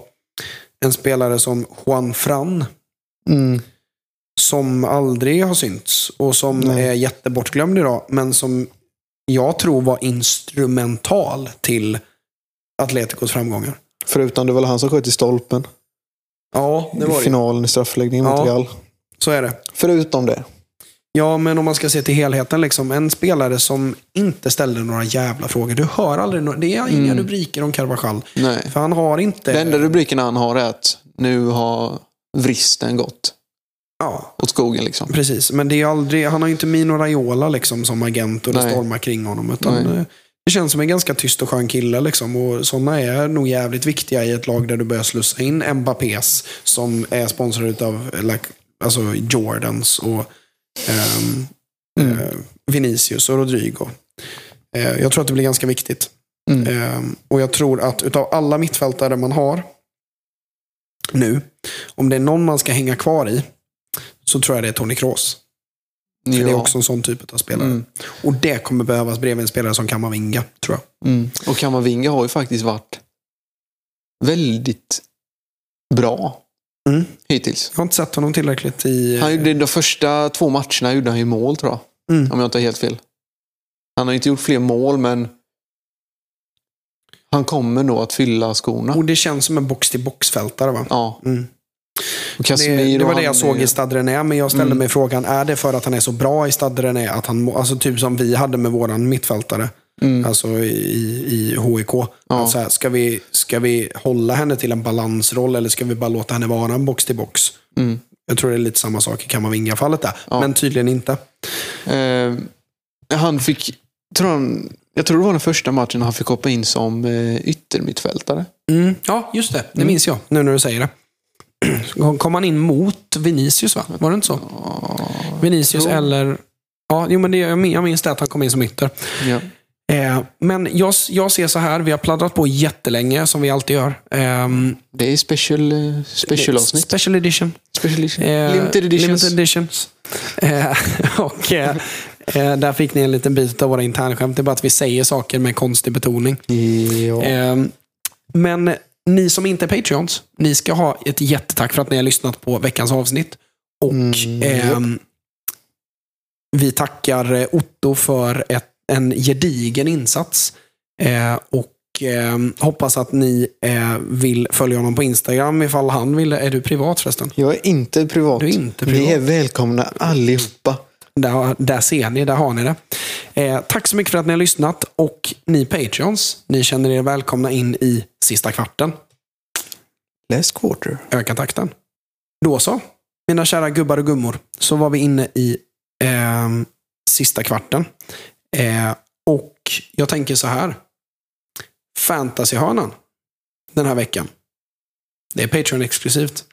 en spelare som Juan Fran.
Mm.
Som aldrig har synts och som
Nej.
är jättebortglömd idag. Men som jag tror var instrumental till Atleticos framgångar.
Förutom det var han som sköt i stolpen.
Ja, det var
I
det.
finalen i straffläggningen mot
Ja.
Real.
Så är det.
Förutom det.
Ja, men om man ska se till helheten. Liksom, en spelare som inte ställde några jävla frågor. Du hör aldrig no Det är inga
Mm.
rubriker om Carvajal.
Nej.
För han har inte...
Den enda rubriken han har är att nu har vristen gått
Ja,
åt skogen. Liksom.
precis. Men det är aldrig... Han har ju inte Mino Raiola liksom, som agent och det
Nej.
stormar kring honom. Utan
Nej.
eh, det känns som en ganska tyst och skön kille. Liksom, och sådana är nog jävligt viktiga i ett lag där du börjar slussa in Mbappés som är sponsrad av like, alltså Jordans och
Mm.
eh, Vinicius och Rodrigo. Eh, jag tror att det blir ganska viktigt.
Mm.
Ehm, och jag tror att utav alla mittfältare man har nu, om det är någon man ska hänga kvar i, så tror jag det är Toni Kroos. För det är
Ja.
också en sån typ av spelare.
Mm.
Och det kommer behövas bredvid en spelare som Kamavinga, tror jag.
Mm. Och Kamavinga har ju faktiskt varit väldigt bra
Mm.
hittills.
Jag har inte sett honom tillräckligt i...
Han gjorde, de första två matcherna gjorde han ju mål tror jag.
Mm.
Om jag inte har helt fel. Han har inte gjort fler mål men han kommer nog att fylla skorna.
Och det känns som en box-till-box-fältare va?
Ja.
Mm. Det, det var det jag såg
är-
i Stade Rennais, men jag ställde
Mm.
mig frågan, är det för att han är så bra i Stade Rennais? Att han, alltså typ som vi hade med våran mittfältare,
Mm.
alltså i, i HIK.
Ja.
Alltså här, ska, vi, ska vi hålla henne till en balansroll eller ska vi bara låta henne vara en box-till-box?
Mm.
Jag tror det är lite samma sak i Kamavinga-fallet där,
Ja.
men tydligen inte.
Eh, han fick, tror han, jag tror det var den första matchen han fick hoppa in som eh, yttermittfältare.
Mm. Ja, just det. Det
Mm.
minns jag, nu när du säger det. Kom han in mot Vinicius, va? Var det inte så? Vinicius
Jo.
eller... Ja, jo, men det, jag minns det att han kom in som ytter.
Ja.
Eh, men jag, jag ser så här, vi har pladdrat på jättelänge, som vi alltid gör. Ehm,
Det är special, eh, special avsnitt.
Special edition.
Special edition.
Eh,
Limited editions.
Limited editions. Och där fick ni en liten bit av våra internskämt. Det är bara att vi säger saker med konstig betoning.
Ja.
Ehm, men ni som inte är Patreons, ni ska ha ett jättetack för att ni har lyssnat på veckans avsnitt. Och
Mm,
ehm, vi tackar Otto för ett, en gedigen insats. Eh, och ehm, hoppas att ni eh, vill följa honom på Instagram ifall han vill. Är du privat förresten?
Jag är inte privat.
Du är inte
Ni
privat.
är välkomna allihopa.
Där, där ser ni, där har ni det. Eh, tack så mycket för att ni har lyssnat. Och ni Patreons, ni känner er välkomna in i sista kvarten.
Last quarter.
Öka takten. Då så, mina kära gubbar och gummor, så var vi inne i ehm, sista kvarten. Eh, och jag tänker så här. Fantasyhörnan den här veckan. Det är Patreon-exklusivt.